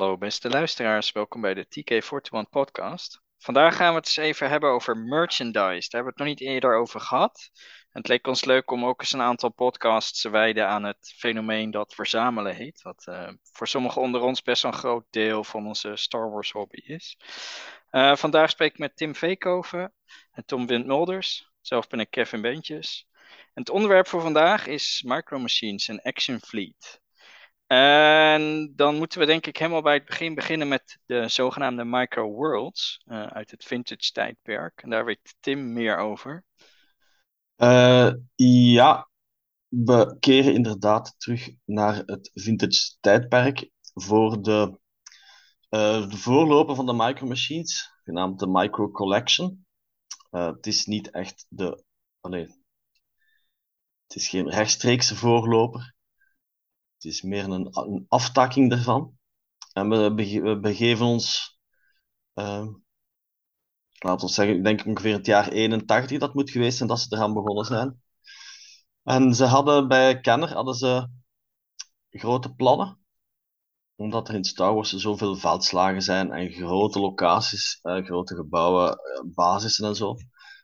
beste luisteraars, welkom bij de TK41 podcast. Vandaag gaan we het eens even hebben over merchandise. Daar hebben we het nog niet eerder over gehad. het leek ons leuk om ook eens een aantal podcasts te wijden aan het fenomeen dat verzamelen heet. Wat uh, voor sommigen onder ons best wel een groot deel van onze Star Wars hobby is. Uh, vandaag spreek ik met Tim Veekhoven en Tom Windmulders. Zelf ben ik Kevin Bentjes. En het onderwerp voor vandaag is Micro Machines en Action Fleet. En dan moeten we denk ik helemaal bij het begin beginnen met de zogenaamde Micro Worlds uh, uit het vintage tijdperk. En daar weet Tim meer over. Uh, ja, we keren inderdaad terug naar het vintage tijdperk voor de, uh, voorloper van de Micro Machines, genaamd de Micro Collection. het is niet echt de. Allee, het is geen rechtstreekse voorloper. Het is meer een, een aftakking daarvan. En we, we begeven ons, uh, laten we zeggen, ik denk ongeveer het jaar 81 dat moet geweest zijn dat ze eraan begonnen zijn. En ze hadden bij Kenner hadden ze grote plannen, omdat er in Star zoveel veldslagen zijn en grote locaties, uh, grote gebouwen, uh, basissen en zo.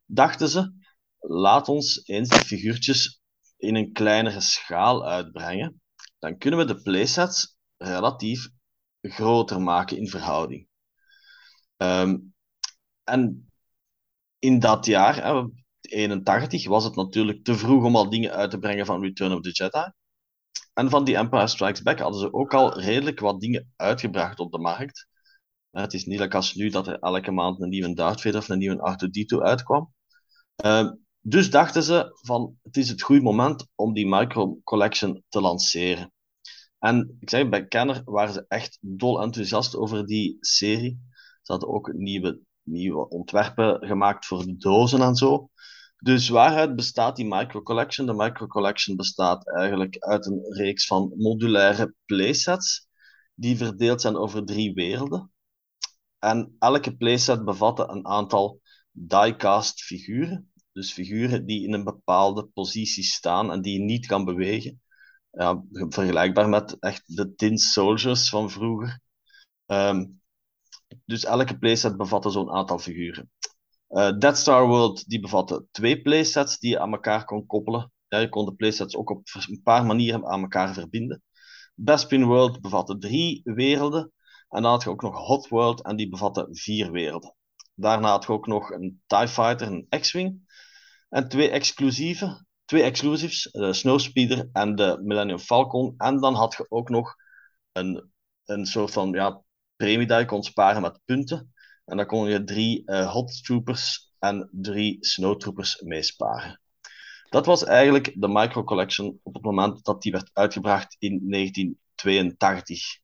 Dachten ze, laat ons eens die figuurtjes in een kleinere schaal uitbrengen dan kunnen we de playsets relatief groter maken in verhouding. Um, en in dat jaar, hè, 81, was het natuurlijk te vroeg om al dingen uit te brengen van Return of the Jedi. En van die Empire Strikes Back hadden ze ook al redelijk wat dingen uitgebracht op de markt. Het is niet als nu dat er elke maand een nieuwe Darth Vader of een nieuwe R2-D2 uitkwam. Um, dus dachten ze van het is het goede moment om die micro collection te lanceren. En ik zeg, bij Kenner waren ze echt dol enthousiast over die serie. Ze hadden ook nieuwe, nieuwe ontwerpen gemaakt voor de dozen en zo. Dus waaruit bestaat die Micro Collection? De Micro Collection bestaat eigenlijk uit een reeks van modulaire playsets die verdeeld zijn over drie werelden. En elke playset bevatte een aantal diecast figuren. Dus figuren die in een bepaalde positie staan en die je niet kan bewegen ja, vergelijkbaar met echt de Tin Soldiers van vroeger. Um, dus elke playset bevatte zo'n aantal figuren. Uh, Dead Star World die bevatte twee playsets die je aan elkaar kon koppelen. Ja, je kon de playsets ook op een paar manieren aan elkaar verbinden. Bespin World bevatte drie werelden. En dan had je ook nog Hot World en die bevatte vier werelden. Daarna had je ook nog een TIE Fighter, een X-Wing. En twee exclusieve, twee exclusives, de Snowspeeder en de Millennium Falcon. En dan had je ook nog een, een soort van ja, premie dat je kon sparen met punten. En dan kon je drie uh, Hot Troopers en drie Snow Troopers meesparen. Dat was eigenlijk de Micro Collection op het moment dat die werd uitgebracht in 1982.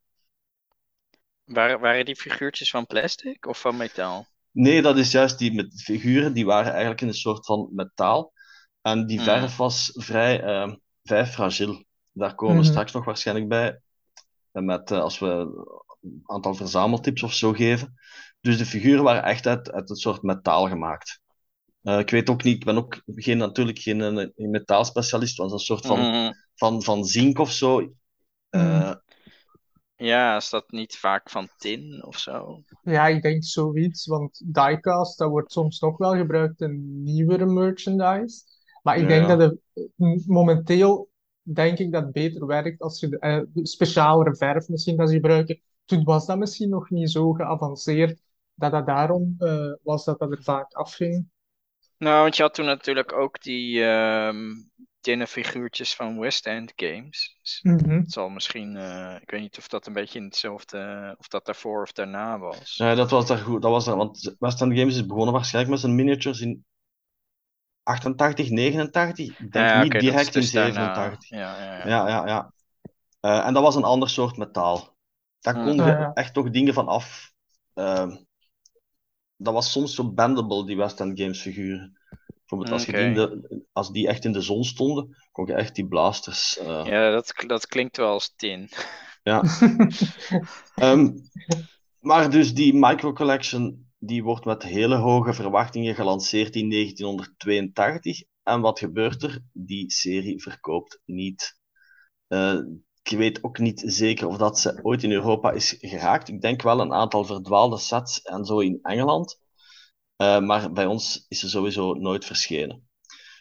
Waren, waren die figuurtjes van plastic of van metaal? Nee, dat is juist die met figuren, die waren eigenlijk in een soort van metaal. En die mm. verf was vrij, uh, vrij fragiel. Daar komen we mm -hmm. straks nog waarschijnlijk bij. Met, uh, als we een aantal verzameltips of zo geven. Dus de figuren waren echt uit, uit een soort metaal gemaakt. Uh, ik weet ook niet, ik ben ook geen, natuurlijk geen een, een metaalspecialist, want een soort van, mm. van, van zink of zo. Uh, ja, is dat niet vaak van tin of zo? Ja, ik denk zoiets, want diecast, dat wordt soms nog wel gebruikt in nieuwere merchandise. Maar ik denk dat het momenteel denk ik dat het beter werkt als je uh, specialere verf misschien gebruiken. Toen was dat misschien nog niet zo geavanceerd dat dat daarom uh, was dat dat er vaak afging. Nou, want je had toen natuurlijk ook die um, tinnen figuurtjes van West End Games. Dus mm -hmm. Het zal misschien, uh, ik weet niet of dat een beetje in hetzelfde, of dat daarvoor of daarna was. Nee, dat was daar goed. Dat was daar, want West End Games is begonnen waarschijnlijk met zijn miniatures in 88, 89. Ik denk ja, niet direct in 87. Ja, ja, ja. ja, ja, ja. Uh, en dat was een ander soort metaal. Daar kon je echt toch dingen van af. Uh, dat was soms zo bendable, die West End Games figuren. Bijvoorbeeld als, okay. die de, als die echt in de zon stonden, kon je echt die blasters. Uh... Ja, dat, dat klinkt wel als tin. Ja. um, maar dus die micro collection die wordt met hele hoge verwachtingen gelanceerd in 1982. En wat gebeurt er? Die serie verkoopt niet. Uh, ik weet ook niet zeker of dat ze ooit in Europa is geraakt. Ik denk wel een aantal verdwaalde sets en zo in Engeland. Uh, maar bij ons is ze sowieso nooit verschenen.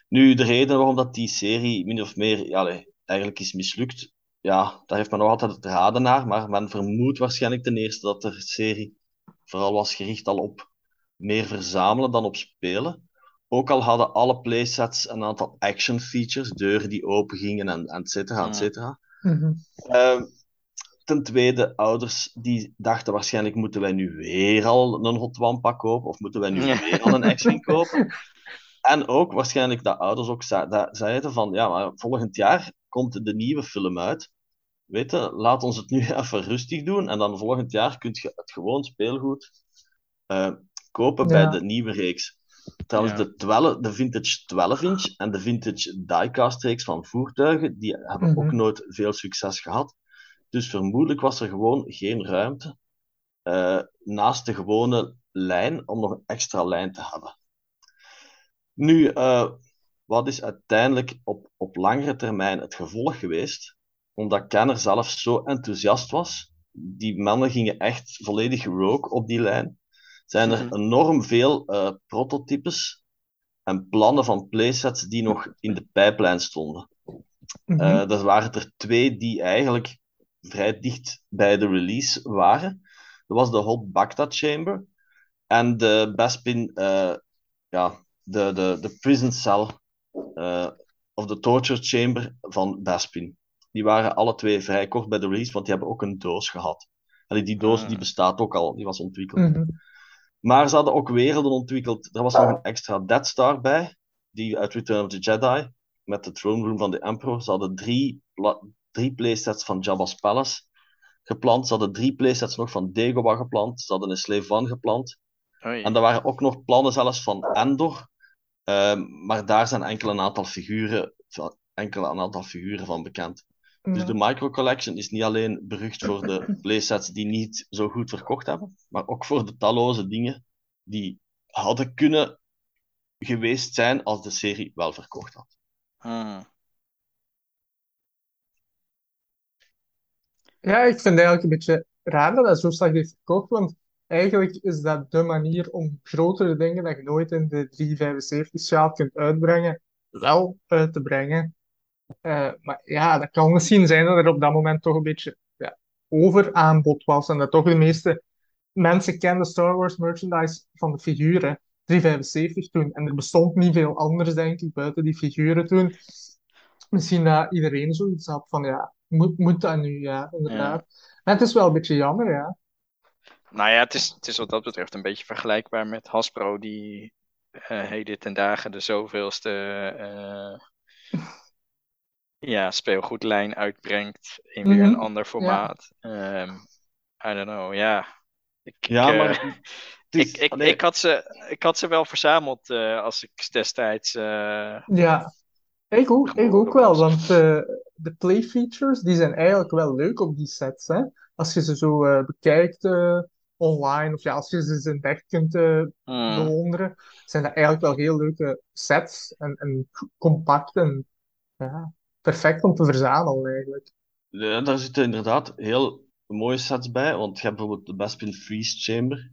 Nu, de reden waarom dat die serie min of meer ja, eigenlijk is mislukt, ja, daar heeft men nog altijd het raden naar, maar men vermoedt waarschijnlijk ten eerste dat de serie vooral was gericht al op meer verzamelen dan op spelen. Ook al hadden alle playsets een aantal action features, deuren die open gingen en, et cetera, et cetera. Mhm. Ehm, ten tweede, ouders die dachten waarschijnlijk moeten wij nu weer al een Hot Wampa kopen, of moeten wij nu weer al een X-Wing kopen. En ook waarschijnlijk dat ouders ook zeiden van, ja, maar volgend jaar komt de nieuwe film uit. Weet je, laat ons het nu even rustig doen, en dan volgend jaar kun je het gewoon speelgoed uh, kopen bij de nieuwe reeks. Trouwens, de, 12, de vintage 12 inch en de vintage diecast reeks van voertuigen, die hebben ook Mhm. nooit veel succes gehad. Dus vermoedelijk was er gewoon geen ruimte eh, naast de gewone lijn om nog een extra lijn te hebben. Nu, eh, wat is uiteindelijk op, op langere termijn het gevolg geweest? Omdat Kenner zelf zo enthousiast was, die mannen gingen echt volledig rogue op die lijn zijn er Mhm. enorm veel eh, prototypes en plannen van playsets die nog in de pijplijn stonden. Mhm. Eh er waren er twee die eigenlijk vrij dicht bij de release waren. Dat was de Hot Bacta Chamber en de Bespin, eh, ja, de, de, de Prison Cell eh, of de Torture Chamber van Bespin. Die waren alle twee vrij kort bij de release, want die hebben ook een doos gehad. Allee, die doos die Ah. bestaat ook al, die was ontwikkeld. Mhm. Maar ze hadden ook werelden ontwikkeld. Er was nog een extra Death Star bij, die uit Return of the Jedi, met de throne room van de Emperor. Ze hadden drie, drie playsets van Jabba's Palace gepland. Ze hadden drie playsets nog van Dagobah gepland. Ze hadden een Slave One gepland. Oei. En er waren ook nog plannen zelfs van Endor. Ehm, maar daar zijn enkel een aantal figuren, enkel een aantal figuren van bekend. Dus de Micro Collection is niet alleen berucht voor de playsets die niet zo goed verkocht hebben, maar ook voor de talloze dingen die hadden kunnen geweest zijn als de serie wel verkocht had. Hmm. Ja, ik vind het eigenlijk een beetje raar dat dat zo slecht heeft verkocht, want eigenlijk is dat de manier om grotere dingen dat je nooit in de 375-schaal kunt uitbrengen, wel uit te brengen. Eh, maar ja, dat kan misschien zijn dat er op dat moment toch een beetje ja, overaanbod was en dat toch de meeste mensen kenden Star Wars merchandise van de figuren 375 toen. En er bestond niet veel anders, denk ik, buiten die figuren toen. Misschien dat iedereen zoiets had van, ja, moet, moet dat nu? Ja, inderdaad. En het is wel een beetje jammer, ja. Nou ja, het is, het is wat dat betreft een beetje vergelijkbaar met Hasbro, die eh heden ten dagen de zoveelste eh, ja, speelgoedlijn uitbrengt in weer een Mhm, ander formaat. Ehm, I don't know, ja. Ik, Ja, ik, maar eh, is- ik, ik, ik, had ze, ik had ze wel verzameld eh, als ik destijds. eh, Ja, ik ook, ik ook wel, want eh, de play features die zijn eigenlijk wel leuk op die sets. Hè? Als je ze zo eh, bekijkt eh, online, of ja, als je ze eens in echt kunt eh, hmm, bewonderen, zijn dat eigenlijk wel heel leuke sets en, en compact en ja, perfect om te verzamelen eigenlijk. ja, daar zitten inderdaad heel mooie sets bij, want je hebt bijvoorbeeld de Bespin Freeze Chamber.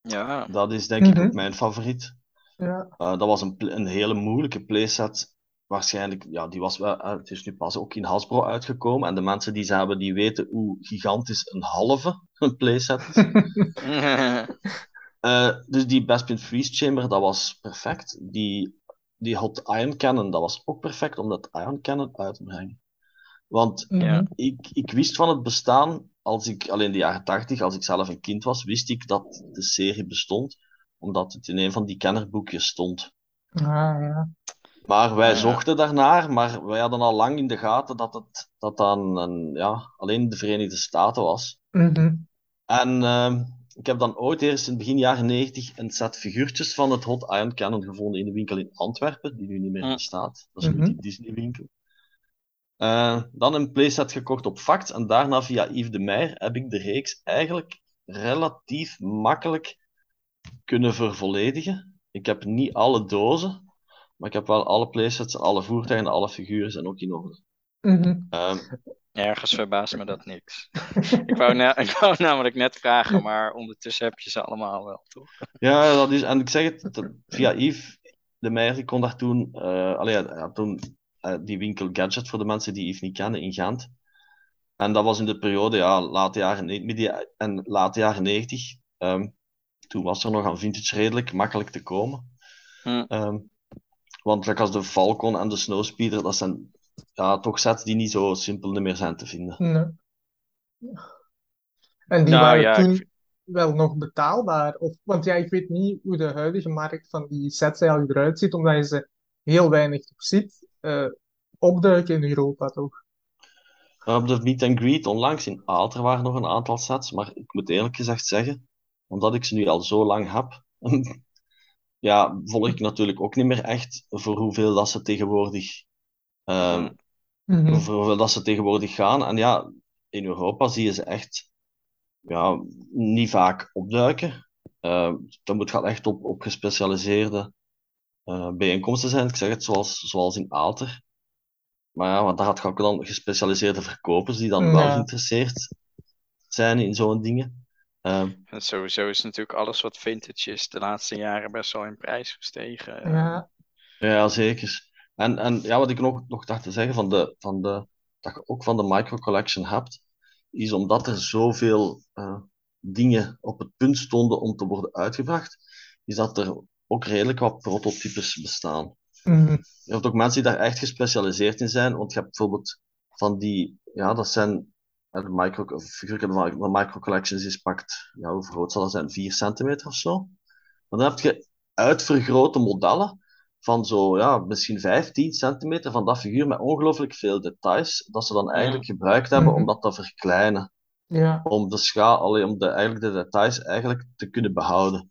ja. Dat is denk ik Mhm. ook mijn favoriet. Ja, Eh, dat was een, een hele moeilijke playset. Waarschijnlijk, ja, die was wel, eh, het is nu pas ook in Hasbro uitgekomen. En de mensen die ze hebben, die weten hoe gigantisch een halve een playset is. Eh, dus die Bespin Freeze Chamber, dat was perfect. Die, die Hot Iron Cannon, dat was ook perfect om dat Iron Cannon uit te brengen. Want Ja. mhm. ik, ik wist van het bestaan, als ik, al in de jaren tachtig, als ik zelf een kind was, wist ik dat de serie bestond, omdat het in een van die kennerboekjes stond. Ah, ja. Maar wij Ja. zochten daarnaar, maar wij hadden al lang in de gaten dat het dat dan een, ja, alleen de Verenigde Staten was. Mhm. En ehm, ik heb dan ooit eerst in begin jaren 90 een set figuurtjes van het Hot Iron Cannon gevonden in de winkel in Antwerpen, die nu niet meer bestaat. Dat is nu Mhm. die Disney winkel. Eh, dan een playset gekocht op Facts en daarna via Yves de Meijer heb ik de reeks eigenlijk relatief makkelijk kunnen vervolledigen. Ik heb niet alle dozen, maar ik heb wel alle playsets, alle voertuigen, alle figuren zijn ook in orde. Mhm. Ehm, Ergens verbaast me dat niks. ik, wou na- ik wou namelijk net vragen, maar ondertussen heb je ze allemaal wel, toch? ja, dat is, en ik zeg het, dat- via Yves de Meijer, kon daar toen, eh allee, toen eh, die winkel Gadget voor de mensen die Yves niet kennen in Gent. En dat was in de periode, ja, late jaren, midden en late jaren 90. Ehm, toen was er nog aan vintage redelijk makkelijk te komen. Hm. Ehm, want like als de Falcon en de Snowspeeder, dat zijn ja, toch sets die niet zo simpel meer zijn te vinden. Nee. En die Nou, waren ja, toen vind- wel nog betaalbaar. Of, want ja, ik weet niet hoe de huidige markt van die sets eigenlijk eruit ziet, omdat je ze heel weinig ziet eh, opduiken in Europa, toch? Uh, Op de meet and greet onlangs in Aalter waren nog een aantal sets, maar ik moet eerlijk gezegd zeggen, omdat ik ze nu al zo lang heb, ja, volg ik natuurlijk ook niet meer echt voor hoeveel dat ze tegenwoordig, ehm, voor hoeveel dat ze tegenwoordig gaan. En ja, in Europa zie je ze echt ja, niet vaak opduiken. Uh, dat moet gaat echt op, op gespecialiseerde eh, bijeenkomsten zijn. Ik zeg het zoals, zoals in Aalter. Maar ja, want daar had je ook dan gespecialiseerde verkopers die dan wel geïnteresseerd zijn in zo'n dingen. Ehm, En sowieso is natuurlijk alles wat vintage is de laatste jaren best wel in prijs gestegen. Ja. ja, zeker. En, en ja, wat ik nog, nog dacht te zeggen van de, van de, dat je ook van de micro collection hebt, is omdat er zoveel eh, dingen op het punt stonden om te worden uitgebracht, is dat er ook redelijk wat prototypes bestaan. Mhm. Je hebt ook mensen die daar echt gespecialiseerd in zijn, want je hebt bijvoorbeeld van die, ja, dat zijn de micro, de micro collections is pakt, ja, hoe groot zal dat zijn? 4 centimeter of zo. Maar dan heb je uitvergrote modellen van zo, ja, misschien 5, 10 centimeter van dat figuur met ongelooflijk veel details, dat ze dan eigenlijk gebruikt hebben Mhm. om dat te verkleinen. Ja. Om de schaal, om de, eigenlijk de details eigenlijk te kunnen behouden.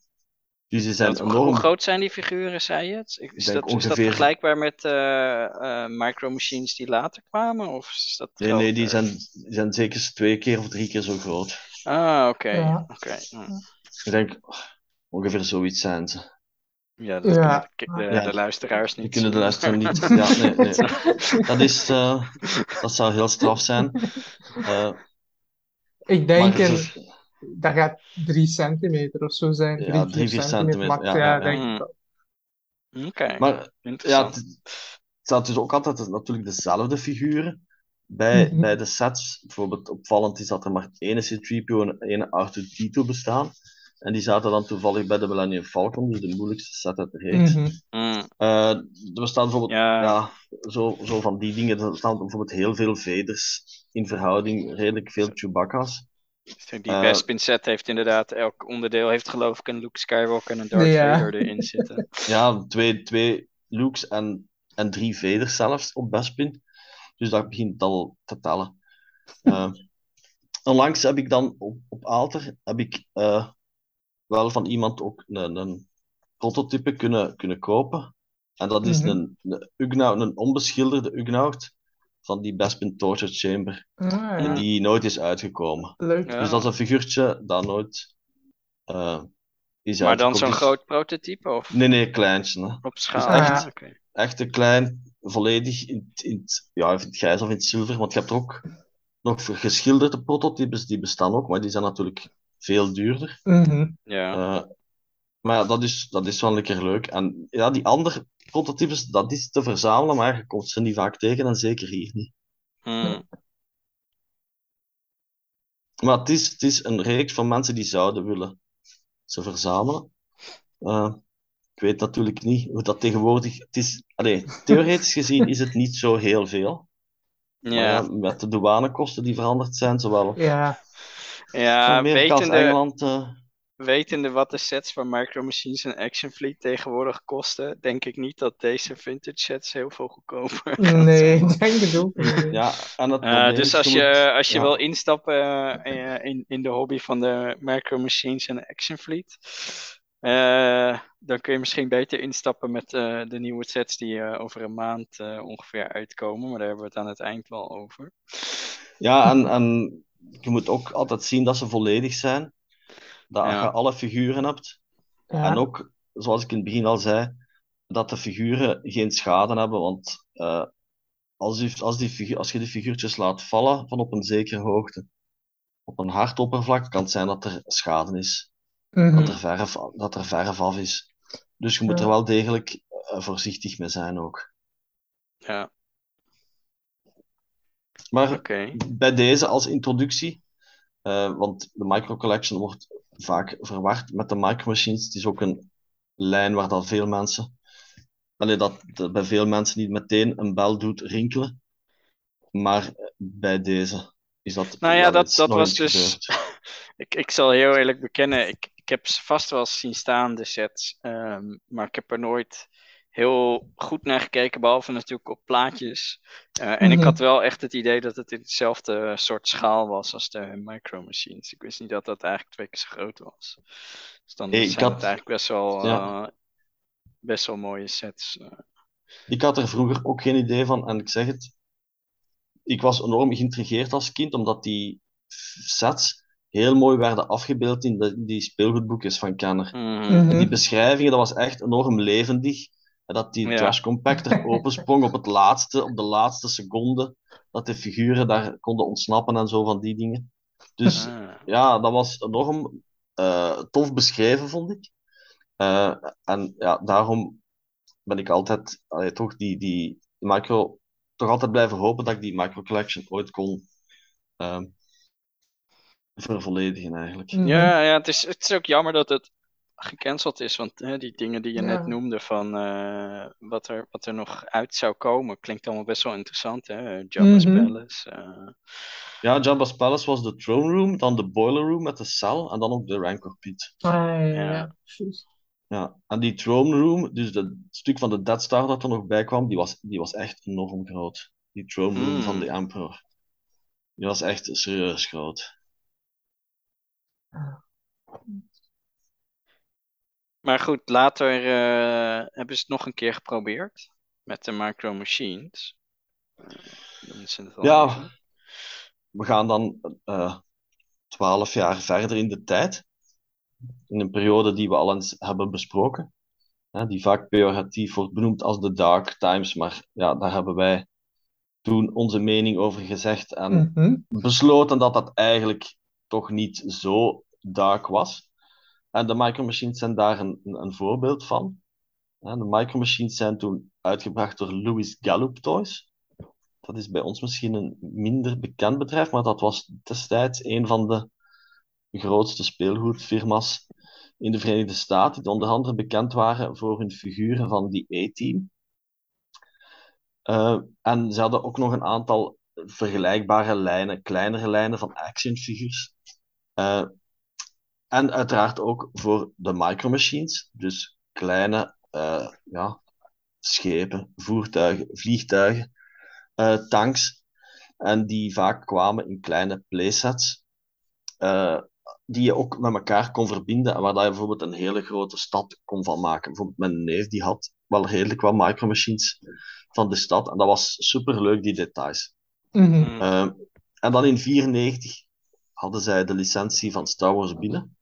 Dus die zijn enorm... Hoe groot zijn die figuren, zei je het? Is dat, is dat ongeveer- vergelijkbaar met eh eh, micro machines die later kwamen? Of is dat Nee, nee, die zijn, die zijn zeker twee keer of drie keer zo groot. Ah, oké. Ja. oké. Hm. Ik denk, ongeveer zoiets zijn ze. Ja, dat Ja. kunnen de, de, Ja. de luisteraars niet Die kunnen de zien. luisteraar niet. Ja, nee, nee. Dat, is, eh, dat zou heel straf zijn. Eh, Ik denk een, ze- dat gaat 3 centimeter of zo zijn. Ja, 3, drie, 4 vier centimeter centimeter, ja, Ja, ja, ja. denk Mm. ik wel. Oké, maar ja, het, het staat dus ook altijd natuurlijk dezelfde figuren. Bij, Mhm. bij de sets, bijvoorbeeld opvallend is dat er maar één C-3PO en één R2-D2 bestaan. En die zaten dan toevallig bij de Millennium Falcon, dus de moeilijkste set uit de reeks. Er bestaan bijvoorbeeld Ja. ja, zo, zo van die dingen. Er staan bijvoorbeeld heel veel veders in verhouding, redelijk veel Chewbacca's. Die Eh, Bespin set heeft inderdaad, elk onderdeel heeft geloof ik een Luke Skywalker en een Darth Ja. Vader erin zitten. Ja, twee, twee Lukes en, en drie veders zelfs op Bespin. Dus dat begint al te tellen. Eh, onlangs heb ik dan op, op Aalter heb ik, eh, wel van iemand ook een, een prototype kunnen, kunnen kopen. En dat is Mhm. een, een, onbeschilderde Ugnaught van die Bespin Torture Chamber. Ah, ja. die nooit is uitgekomen. Leuk. Ja. Dus dat is een figuurtje dat nooit eh, is Maar dan zo'n groot prototype of Nee, nee, kleintje. Hè. op schaal? Dus echt- Ah, oké. echt een klein, volledig in, het- in, ja, in het grijs of in het zilver. Want je hebt er ook nog geschilderde prototypes, die bestaan ook, maar die zijn natuurlijk veel duurder. Mhm. Ja. Eh, maar ja, dat is, dat is wel een keer leuk. En ja, die andere prototypes, dat is te verzamelen, maar je komt ze niet vaak tegen, en zeker hier niet. Hm. Maar het is, het is een reeks van mensen die zouden willen ze verzamelen. Eh, ik weet natuurlijk niet hoe dat tegenwoordig... Het is, allee, theoretisch gezien is het niet zo heel veel. Ja, met de douanekosten die veranderd zijn, zowel Ja. Ja, wetende, Engeland. eh, wetende wat de sets van Micro Machines en Action Fleet tegenwoordig kosten, denk ik niet dat deze vintage sets heel veel goedkoper Nee, ik denk het ook ja, en het Eh, dus als je als je ja. wil instappen eh, in, in de hobby van de Micro Machines en Action Fleet, eh, dan kun je misschien beter instappen met eh, de nieuwe sets die eh, over een maand eh, ongeveer uitkomen. Maar daar hebben we het aan het eind wel over. Ja, en, en je moet ook altijd zien dat ze volledig zijn. Dat Ja. je alle figuren hebt. Ja. En ook, zoals ik in het begin al zei, dat de figuren geen schade hebben. Want eh, als, je, als, die figuur, als je die figuurtjes laat vallen van op een zekere hoogte, op een hard oppervlak, kan het zijn dat er schade is. Mhm. Dat er verf, dat er verf af is. Dus je moet Ja. er wel degelijk eh, voorzichtig mee zijn ook. Ja, Maar bij deze als introductie, eh, want de Micro Collection wordt vaak verward met de Micro Machines. Het is ook een lijn waar dat veel mensen, allee, dat, dat bij veel mensen niet meteen een bel doet rinkelen. Maar eh, bij deze is dat Nou ja, dat, dat was dus. Ik, ik zal heel eerlijk bekennen, ik, ik heb ze vast wel eens zien staan, de sets. ehm, maar ik heb er nooit heel goed naar gekeken, behalve natuurlijk op plaatjes. Eh, en ik Mhm. had wel echt het idee dat het in hetzelfde soort schaal was als de Micro Machines. Ik wist niet dat dat eigenlijk twee keer zo groot was. Dus dan zijn had- het eigenlijk best wel, Ja. eh, best wel mooie sets. eh. Ik had er vroeger ook geen idee van en ik zeg het, ik was enorm geïntrigeerd als kind omdat die sets heel mooi werden afgebeeld in de, die speelgoedboekjes van Kenner. Mhm. Mhm. Die beschrijvingen, dat was echt enorm levendig. En Dat die Ja. trash compactor opensprong op het laatste, op de laatste seconde. Dat de figuren daar konden ontsnappen en zo van die dingen. Dus Ah. ja, dat was enorm eh, tof beschreven, vond ik. Eh, en ja, daarom ben ik altijd, allee, toch die, die micro, toch altijd blijven hopen dat ik die micro collection ooit kon ehm vervolledigen eigenlijk. Mhm. Ja, ja het, is, het is ook jammer dat het gecanceld is. Want hè, die dingen die je net noemde van eh, wat, er, wat er nog uit zou komen, klinkt allemaal best wel interessant. Hè? Jabba's Mhm. Palace. eh. Ja, Jabba's Palace was de throne room, dan de boiler room met de cel en dan ook de rancor pit. Ah, ja, ja, en die throne room, dus dat stuk van de Death Star dat er nog bij kwam, die was, die was echt enorm groot. Die throne room Hmm. van de Emperor. Die was echt serieus groot. Maar goed, later eh, hebben ze het nog een keer geprobeerd met de Micro Machines. Eh, Ja, even. we gaan dan eh, twaalf jaar verder in de tijd. In een periode die we al eens hebben besproken. Hè, die vaak pejoratief wordt benoemd als de Dark Times. Maar ja, daar hebben wij toen onze mening over gezegd. En Mhm. besloten dat dat eigenlijk toch niet zo dark was. En de Micro Machines zijn daar een, een, voorbeeld van. De Micro Machines zijn toen uitgebracht door Louis Gallup Toys. Dat is bij ons misschien een minder bekend bedrijf, maar dat was destijds een van de grootste speelgoedfirma's in de Verenigde Staten, die onder andere bekend waren voor hun figuren van die A-Team. Eh, en ze hadden ook nog een aantal vergelijkbare lijnen, kleinere lijnen van actionfigures. Eh, en uiteraard ook voor de Micro Machines, dus kleine eh, ja, schepen, voertuigen, vliegtuigen, eh, tanks. En die vaak kwamen in kleine playsets, eh, die je ook met elkaar kon verbinden en waar je bijvoorbeeld een hele grote stad kon van maken. Bijvoorbeeld mijn neef die had wel redelijk wat Micro Machines van de stad en dat was superleuk, die details. Mhm. Mm. Eh, en dan in 1994 hadden zij de licentie van Star Wars binnen.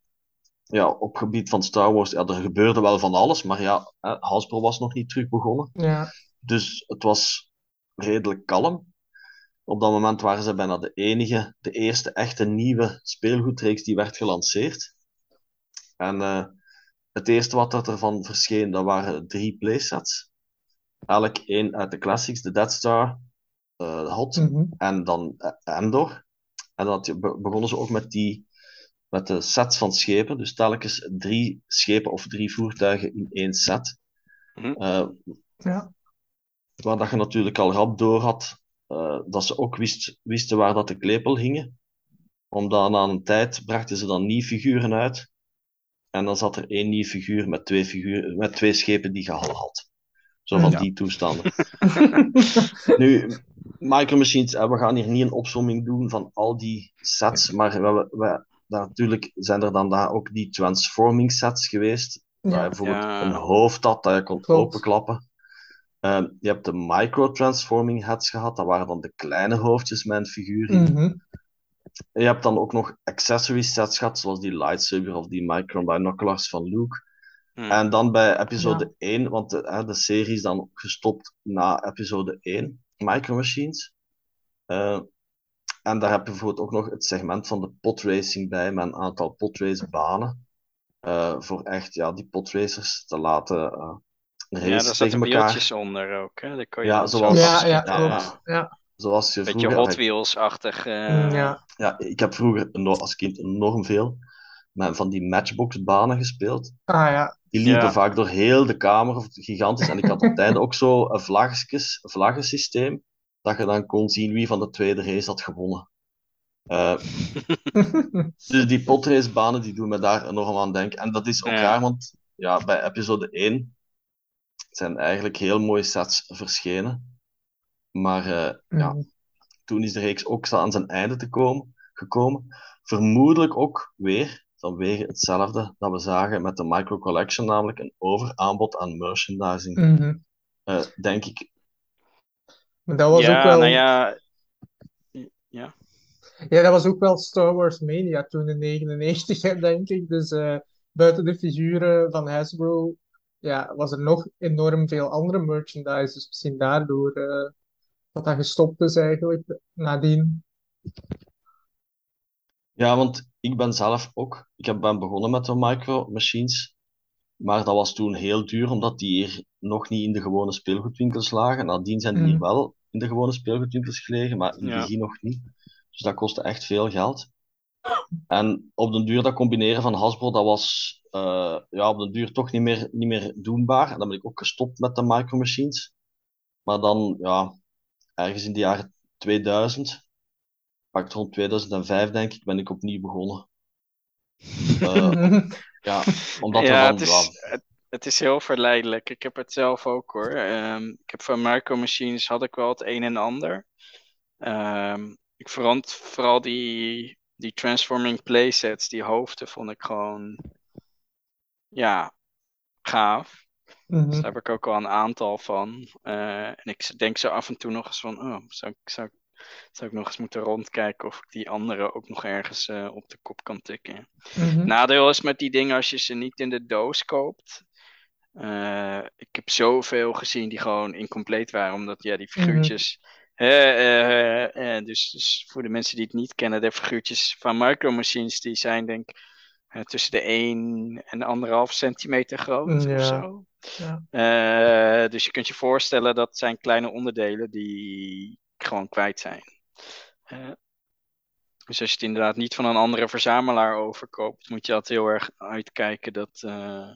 Ja, op gebied van Star Wars, ja, er gebeurde wel van alles, maar ja, Hasbro was nog niet terug begonnen. Ja. Dus het was redelijk kalm. Op dat moment waren ze bijna de enige, de eerste echte nieuwe speelgoedreeks die werd gelanceerd. En eh, het eerste wat er ervan verscheen, dat waren drie playsets. Elk één uit de classics, de Death Star, eh, Hot Mhm. en dan eh, Endor. En dan be- begonnen ze ook met, die, met de sets van schepen. Dus telkens drie schepen of drie voertuigen in één set. Mhm. Eh, Ja. waar dat je natuurlijk al rap door had eh, dat ze ook wist, wisten waar dat de klepel hingen. Omdat na een tijd brachten ze dan nieuwe figuren uit. En dan zat er één nieuw figuur met twee, figuren, met twee schepen die al had. Zo van Ja. die toestanden. Nu, Micro Machines, eh, we gaan hier niet een opsomming doen van al die sets, maar we, we, we- natuurlijk zijn er dan daar ook die transforming sets geweest. Waar je Ja. bijvoorbeeld Ja. een hoofd had dat je kon Klopt. openklappen. Ehm, je hebt de micro-transforming heads gehad, dat waren dan de kleine hoofdjes met een figuur in. Mhm. Je hebt dan ook nog accessory sets gehad, zoals die lightsaber of die micro-binoculars van Luke. Mm. En dan bij episode 1, want de, hè, de serie is dan gestopt na episode 1. Micro Machines. Uh, en daar heb je bijvoorbeeld ook nog het segment van de podracing bij, met een aantal podracebanen. Uh, voor echt ja, die podracers te laten uh, racen ja, daar zitten wieltjes onder ook. Hè? Daar kan je ja, zoals, ja, ja, ja, ja. Zoals je Beetje vroeger... Hot Wheels-achtig. Uh... Ja. ja, ik heb vroeger als kind enorm veel met van die matchbox-banen gespeeld. Ah, ja. Die liepen vaak door heel de kamer, of gigantisch. En ik had op het einde ook zo een vlaggetjes, vlaggensysteem, dat je dan kon zien wie van de tweede race had gewonnen. Uh, dus die potracebanen die doen me daar enorm aan denken. En dat is ook raar, want ja, bij episode 1 zijn eigenlijk heel mooie sets verschenen. Maar uh, ja, Mhm. toen is de reeks ook aan zijn einde te komen, gekomen. Vermoedelijk ook weer vanwege hetzelfde dat we zagen met de Micro Collection, namelijk een overaanbod aan merchandising. Mhm. Uh, denk ik. Maar dat was ja, ook wel... nou ja... Ja. Ja, dat was ook wel Star Wars Mania toen in 99, hè, denk ik. Dus uh, buiten de figuren van Hasbro ja, was er nog enorm veel andere merchandise. Dus misschien daardoor uh, dat dat gestopt is eigenlijk nadien. Ja, want ik ben zelf ook, ik heb, ben begonnen met de micro machines, maar dat was toen heel duur, omdat die hier nog niet in de gewone speelgoedwinkels lagen. Nadien zijn die hier Mhm. wel in de gewone speelgoedwinkels gelegen, maar in het Ja. begin nog niet. Dus dat kostte echt veel geld. En op den duur dat combineren van Hasbro, dat was eh, ja, op den duur toch niet meer, niet meer doenbaar. En dan ben ik ook gestopt met de micro machines. Maar dan, ja, ergens in de jaren 2000, pakt rond 2005 denk ik, ben ik opnieuw begonnen. Eh, ja, omdat er Ja, dan, het is, het, het is heel verleidelijk. Ik heb het zelf ook hoor. Ehm, ik heb van Micro Machines had ik wel het een en ander. Ehm, ik vond vooral die, die transforming playsets, die hoofden, vond ik gewoon ja, gaaf. Mhm. Dus daar heb ik ook wel een aantal van. Eh, en ik denk zo af en toe nog eens van, oh, zou ik, zou, ik- zou ik nog eens moeten rondkijken of ik die andere ook nog ergens eh, op de kop kan tikken. Mhm. Nadeel is met die dingen als je ze niet in de doos koopt. eh, ik heb zoveel gezien die gewoon incompleet waren, omdat ja, die figuurtjes. hè, eh, dus, dus voor de mensen die het niet kennen, de figuurtjes van Micro Machines, die zijn denk ik tussen de 1 en 1,5 centimeter groot Ja. of zo. Ja. Dus je kunt je voorstellen dat zijn kleine onderdelen die gewoon kwijt zijn. Eh, dus als je het inderdaad niet van een andere verzamelaar overkoopt, moet je altijd heel erg uitkijken dat, eh,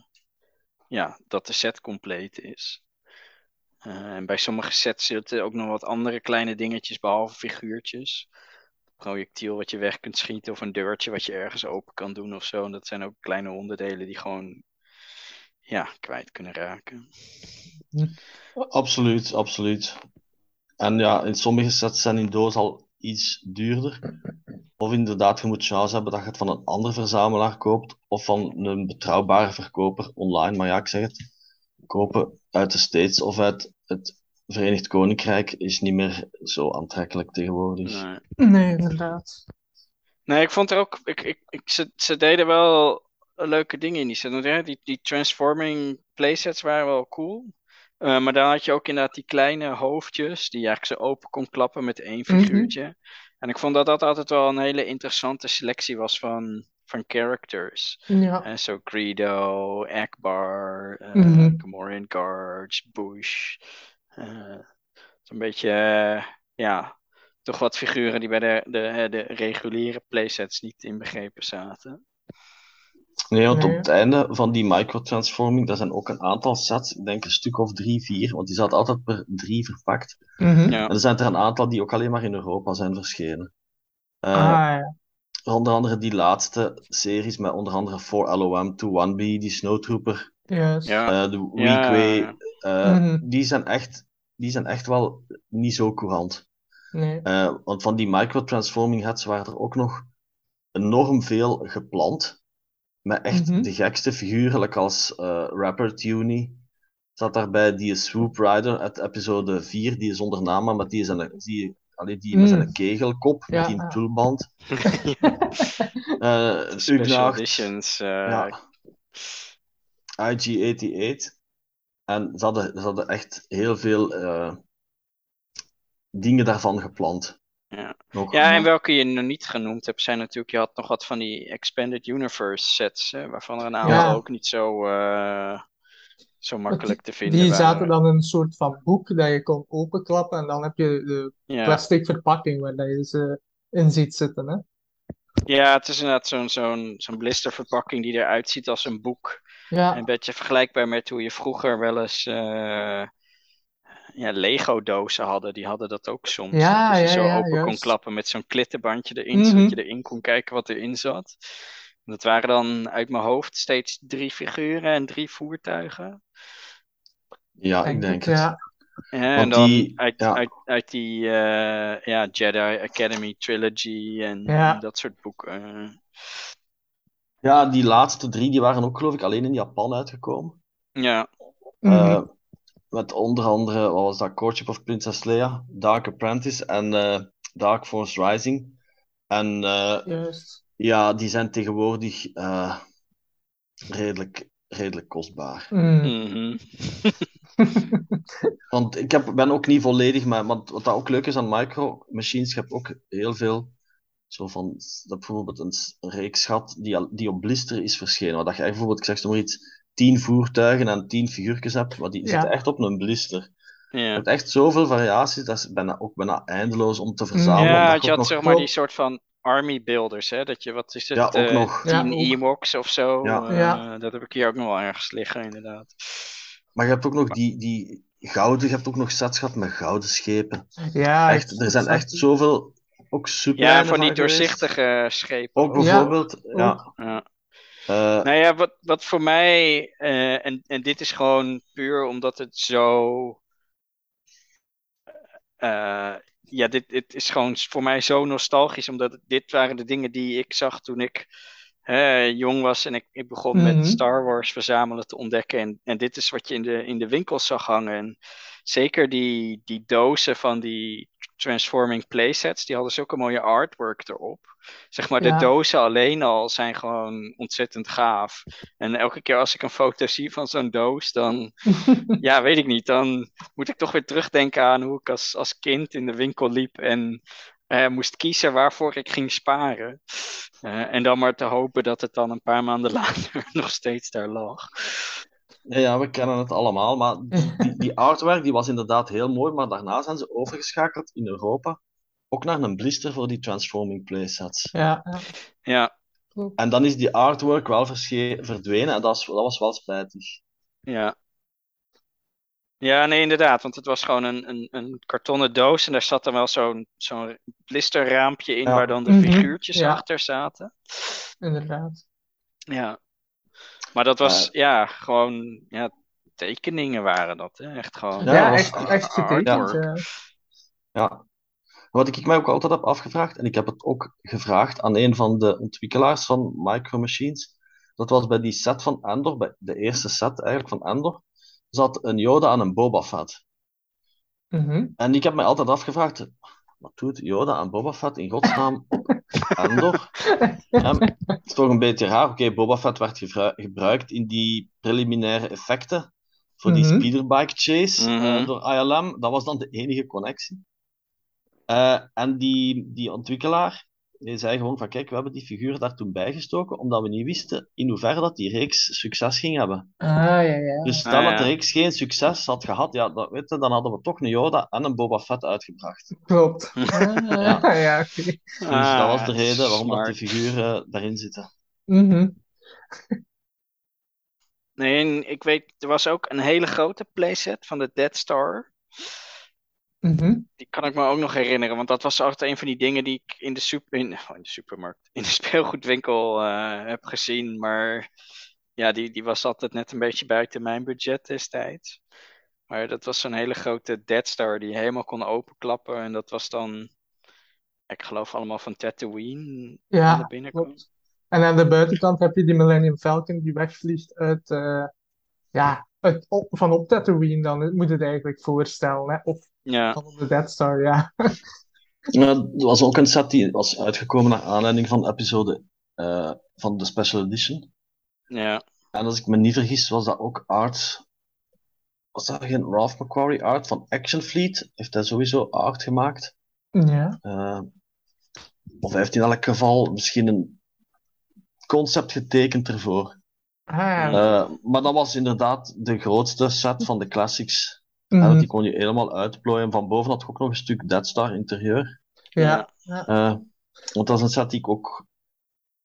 ja, dat de set compleet is. Eh, en bij sommige sets zitten ook nog wat andere kleine dingetjes, behalve figuurtjes. Projectiel wat je weg kunt schieten of een deurtje wat je ergens open kan doen of zo. En dat zijn ook kleine onderdelen die gewoon ja, kwijt kunnen raken. absoluut, absoluut. En ja, in sommige sets zijn in doos al iets duurder. Of inderdaad, je moet chance hebben dat je het van een andere verzamelaar koopt, of van een betrouwbare verkoper online. Maar ja, ik zeg het, kopen uit de States of uit het Verenigd Koninkrijk is niet meer zo aantrekkelijk tegenwoordig. Nee. Nee, inderdaad. Nee, ik vond er ook. Ik, ik, ik, ze, ze deden wel leuke dingen in die set. Die, die transforming playsets waren wel cool. Eh, maar dan had je ook inderdaad die kleine hoofdjes. Die je eigenlijk zo open kon klappen met één Mhm. figuurtje. En ik vond dat dat altijd wel een hele interessante selectie was van, van characters. Ja. En zo Greedo, Akbar, eh Mhm. Gamorrean Guards, Bush. eh, Zo'n beetje, eh, ja, toch wat figuren die bij de, de, de reguliere playsets niet inbegrepen zaten. Nee, want op het einde van die microtransforming, daar zijn ook een aantal sets, ik denk een stuk of drie, vier, want die zaten altijd per drie verpakt. Mhm. Ja, En er zijn er een aantal die ook alleen maar in Europa zijn verschenen. Eh, Ah, ja. Onder andere die laatste series met onder andere 4LOM, 2-1B, die Snowtrooper, ja, eh, de eh, Mhm. die zijn echt, die zijn echt wel niet zo courant. Nee. Eh, want van die microtransforming heads waren er ook nog enorm veel gepland. Met echt Mhm. de gekste figuren, like als eh, Rapper Tuny. Zat daarbij die Swoop Rider uit episode 4, die is zonder naam, maar met die, zijn, die, allee, die met Mm. zijn kegelkop, Ja, met die ja. tulband. Eh special Ugnacht, editions. eh, ja. IG-88. En ze hadden, ze hadden echt heel veel eh, dingen daarvan gepland. Ja. Nog. Ja, en welke je nog niet genoemd hebt, zijn natuurlijk, je had nog wat van die Expanded Universe sets, hè, waarvan er een aantal Ja. ook niet zo, eh, zo makkelijk te vinden Die waren. zaten dan in een soort van boek dat je kon openklappen en dan heb je de Ja. plastic verpakking waar je ze in ziet zitten. Hè? ja, het is inderdaad zo'n zo'n zo'n blisterverpakking die eruit ziet als een boek. Ja, Een beetje vergelijkbaar met hoe je vroeger wel eens eh, ja, Lego-dozen hadden. Die hadden dat ook soms. Ja, dat je ja, zo ja, open kon klappen met zo'n klittenbandje erin, Mhm. zodat je erin kon kijken wat erin zat. Dat waren dan uit mijn hoofd steeds drie figuren en drie voertuigen. Ja, ik denk het. ja. Ja, en Want dan die- uit, ja. uit, uit die eh, ja, Jedi Academy Trilogy en, Ja. en dat soort boeken. Ja, die laatste drie die waren ook geloof ik alleen in Japan uitgekomen. Ja, Mhm. Eh, met onder andere, wat was dat, Courtship of Princess Leia, Dark Apprentice en eh, Dark Force Rising. En eh, ja, die zijn tegenwoordig eh, redelijk, redelijk kostbaar. Mhm. Want ik heb, ben ook niet volledig, maar wat, wat dat ook leuk is aan Micro Machines, je hebt ook heel veel, zo van, dat bijvoorbeeld een, reeks gehad die, die op blister is verschenen. Waar dat je bijvoorbeeld, ik zeg maar iets, tien voertuigen en tien figuurtjes hebt, maar die Ja. zitten echt op een blister. Je ja. hebt echt zoveel variaties, dat is bijna, ook bijna eindeloos om te verzamelen. Ja, je had zeg maar die soort van army builders, hè? Dat je, wat is het, Ja, ook eh, nog. Ja, tien ook. Ewoks of zo. Ja. eh, Ja. Dat heb ik hier ook nog wel ergens liggen, inderdaad. Maar je hebt ook nog die, die gouden, je hebt ook nog sets gehad met gouden schepen. Ja, Echt, er zijn echt zoveel, ook super Ja, van die doorzichtige schepen. Ook. Ja. bijvoorbeeld, ja. Eh, Nou ja, wat, wat voor mij, eh, en, en dit is gewoon puur omdat het zo. eh, ja, dit, dit is gewoon voor mij zo nostalgisch, omdat het- dit waren de dingen die ik zag toen ik hè, jong was en ik, ik begon Mhm. met Star Wars verzamelen te ontdekken. En, en dit is wat je in de, in de winkels zag hangen. En zeker die, die dozen van die Transforming playsets, die hadden zulke mooie artwork erop. Zeg maar, de Ja. dozen alleen al zijn gewoon ontzettend gaaf. En elke keer als ik een foto zie van zo'n doos, dan, ja, weet ik niet, dan moet ik toch weer terugdenken aan hoe ik als, als kind in de winkel liep en eh, moest kiezen waarvoor ik ging sparen. Eh, en dan maar te hopen dat het dan een paar maanden later nog steeds daar lag. Ja, ja, we kennen het allemaal, maar die, die, die artwork die was inderdaad heel mooi, maar daarna zijn ze overgeschakeld in Europa ook naar een blister voor die Transforming Playsets. Ja, ja. Ja, En dan is die artwork wel versche- verdwenen en dat, is, dat was wel spijtig. ja. Ja, nee, inderdaad, want het was gewoon een, een, een kartonnen doos en daar zat dan wel zo'n zo'n blisterraampje in Ja. waar dan de Mhm, figuurtjes ja. achter zaten. inderdaad. Ja. Maar dat was, ja, gewoon, ja, tekeningen waren dat, hè? Echt gewoon. Ja, echt, echt getekend. artwork. ja. Ja. Wat ik mij ook altijd heb afgevraagd, en ik heb het ook gevraagd aan een van de ontwikkelaars van Micro Machines, dat was bij die set van Endor, bij de eerste set eigenlijk van Endor, zat een Yoda en een Boba Fett. Mhm. En ik heb mij altijd afgevraagd, wat doet Yoda en Boba Fett in godsnaam op Endor? Ja, het is toch een beetje raar. Oké, Boba Fett werd gebruikt in die preliminaire effecten voor die Mhm. speederbike chase eh, Mhm. door ILM. Dat was dan de enige connectie. Eh, en die, die ontwikkelaar die zei gewoon van kijk, we hebben die figuur daar toen bijgestoken omdat we niet wisten in hoeverre dat die reeks succes ging hebben. Ah, ja, ja. Dus stel Ah, dat de ja. reeks geen succes had gehad, ja, dat, weet je, dan hadden we toch een Yoda en een Boba Fett uitgebracht. Klopt. Ah, ja, oké. Dus dat was de Ah, reden waarom dat die figuren daarin zitten. Mhm. Nee, en ik weet, er was ook een hele grote playset van de Dead Star. Mhm. Die kan ik me ook nog herinneren, want dat was altijd een van die dingen die ik in de, super, in, oh, in de supermarkt, in de speelgoedwinkel eh, heb gezien. Maar ja, die, die was altijd net een beetje buiten mijn budget destijds. Maar dat was zo'n hele grote Dead Star die je helemaal kon openklappen. En dat was dan, ik geloof allemaal van Tatooine Ja, aan de binnenkant. klopt. En aan de buitenkant heb je die Millennium Falcon die wegvliegt uit, eh, ja, uit, op, van op Tatooine dan, moet je het eigenlijk voorstellen. Hè? Of Ja, van op de Death Star, ja. Ja, er was ook een set die was uitgekomen naar aanleiding van de episode eh, van de Special Edition. ja. En als ik me niet vergis, was dat ook art was dat geen Ralph McQuarrie art van Action Fleet? Heeft hij sowieso art gemaakt? Ja. Uh, of hij heeft in elk geval misschien een concept getekend ervoor. Ah, ja. Uh, maar dat was inderdaad de grootste set van de classics. Uh, die kon je helemaal uitplooien. Van boven had ik ook nog een stuk Dead Star interieur. Ja. Uh, want dat is een set die ik ook.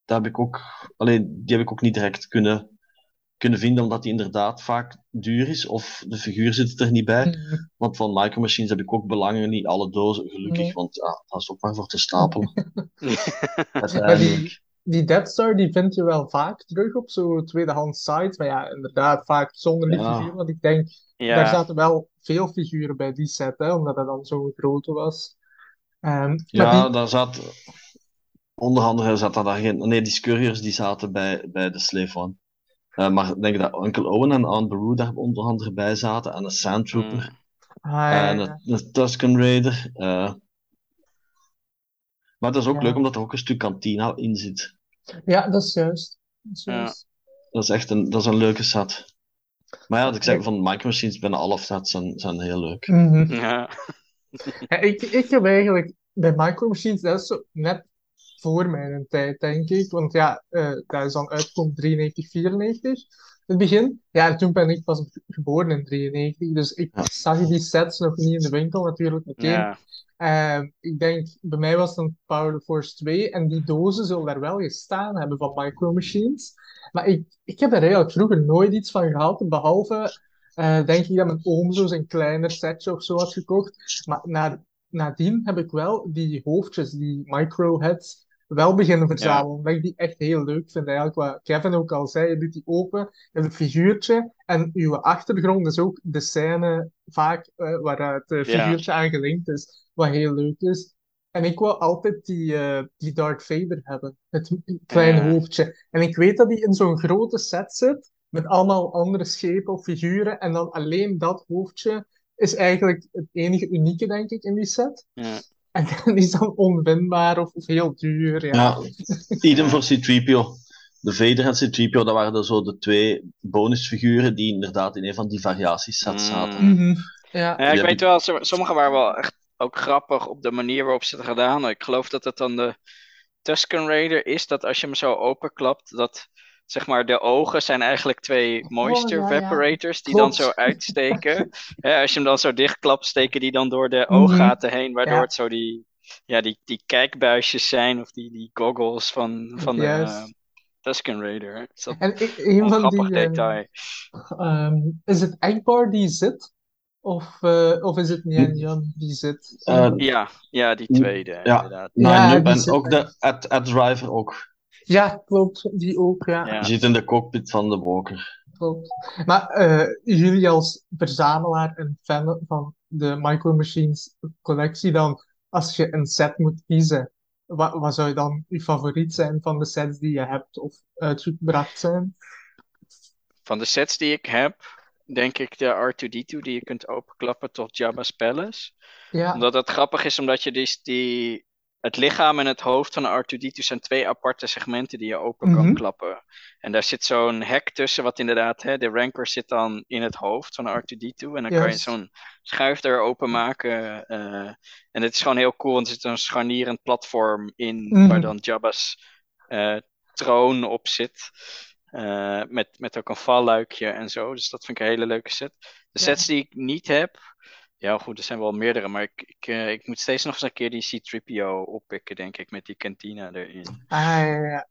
Daar heb ik ook. Alleen, die heb ik ook niet direct kunnen, kunnen vinden, omdat die inderdaad vaak duur is. Of de figuur zit er niet bij. Mhm. Want van Micro Machines heb ik ook belangen, niet alle dozen, gelukkig. Nee. Want ja, dat is ook maar voor te stapelen. Uiteindelijk. Die, Death Star die vind je wel vaak terug op zo'n tweedehands sites. Maar ja, inderdaad, vaak zonder die Ja. figuur. Want ik denk, daar zaten wel veel figuren bij die set, hè, omdat het dan zo'n grote was. Ehm, Ja, die, daar zat. Onder andere zat daar geen. Nee, die Scurriers die zaten bij, bij de Slave One. Eh, maar ik denk dat Uncle Owen en Aunt Beru daar onder andere bij zaten. En een Sand Trooper. mm, ah, ja, En ja. een, een Tusken Raider. eh. Maar dat is ook Ja. leuk omdat er ook een stuk kantina in zit. Ja, dat is juist. Dat is Ja. Dat is echt een, dat is een leuke set. Maar ja, wat ik zeg van Micro Machines, bijna alle sets zijn, zijn heel leuk. Mhm. ja, Ja, ik, ik heb eigenlijk bij Micro Machines, dat is zo net voor mijn tijd, denk ik. Want ja, eh, dat is dan uitgekomen 93, 94, het begin. Ja, en toen ben ik pas geboren in 93, dus ik Ja. zag die sets nog niet in de winkel, natuurlijk meteen. ja, Ehm, ik denk, bij mij was het dan Power Force 2 en die dozen zullen daar wel gestaan hebben van Micro Machines. Maar ik, ik heb daar eigenlijk vroeger nooit iets van gehad, behalve, eh, denk ik dat mijn oom zo zijn kleiner setje of zo had gekocht. Maar na, nadien heb ik wel die hoofdjes, die micro heads, wel beginnen verzamelen. Omdat ik die echt heel leuk vind. Eigenlijk wat Kevin ook al zei, je doet die open, je hebt een figuurtje en uw achtergrond is ook de scène vaak eh, waar het eh, figuurtje aan gelinkt is. Wat heel leuk is. En ik wil altijd die, eh, die Darth Vader hebben. Het kleine Ja. hoofdje. En ik weet dat die in zo'n grote set zit. Met allemaal andere schepen of figuren. En dan alleen dat hoofdje is eigenlijk het enige unieke, denk ik, in die set. ja. En die is dan onwinbaar of, of heel duur. Ja. Ja, idem voor C-3PO. De Vader en C-3PO, dat waren dan zo de twee bonusfiguren die inderdaad in een van die variatiesets zaten. Mm. Mhm. Ja. Ja, ik weet wel, som- sommige waren wel echt ook grappig op de manier waarop ze het gedaan hebben. Ik geloof dat het dan de Tusken Raider is, dat als je hem zo openklapt, dat zeg maar de ogen zijn eigenlijk twee moisture Oh, ja, ja. vaporators die Klopt. dan zo uitsteken. Ja, als je hem dan zo dichtklapt, steken die dan door de Mhm. ooggaten heen, waardoor Ja. het zo die, ja, die, die kijkbuisjes zijn, of die, die goggles van, van de eh, Tusken Raider. Dat En is een een van grappig die... eh, detail. ehm, is het Eggbar die zit? Of, eh, of is het Nian Jan die zit? Eh, Ja, ja, die tweede, Ja. inderdaad. Ja, Nine Up die en ook de Ad, Ad Driver ook. Ja, klopt. Die ook, ja. Ja. Die zit in de cockpit van de Walker. Klopt. Maar eh, jullie als verzamelaar en fan van de Micro Machines collectie dan, als je een set moet kiezen, wat, wat zou dan je favoriet zijn van de sets die je hebt of uitgebracht zijn? Van de sets die ik heb, denk ik de R2D2 die je kunt openklappen tot Jabba's Palace. Ja, Omdat dat grappig is, omdat je dus die... Het lichaam en het hoofd van de R2D2 zijn twee aparte segmenten die je open kan Mhm. klappen. En daar zit zo'n hek tussen, wat inderdaad, hè, de rancor zit dan in het hoofd van de R2D2. En dan kan je zo'n schuifdeur openmaken. eh en het is gewoon heel cool, want er zit een scharnierend platform in, Mhm. waar dan Jabba's eh, troon op zit. Eh, met, met ook een valluikje en zo. Dus dat vind ik een hele leuke set. De Ja. sets die ik niet heb. Ja, goed, er zijn wel meerdere. Maar ik, ik, eh, ik moet steeds nog eens een keer die C-3PO oppikken, denk ik. Met die kantina erin. ah, ja, ja, ja.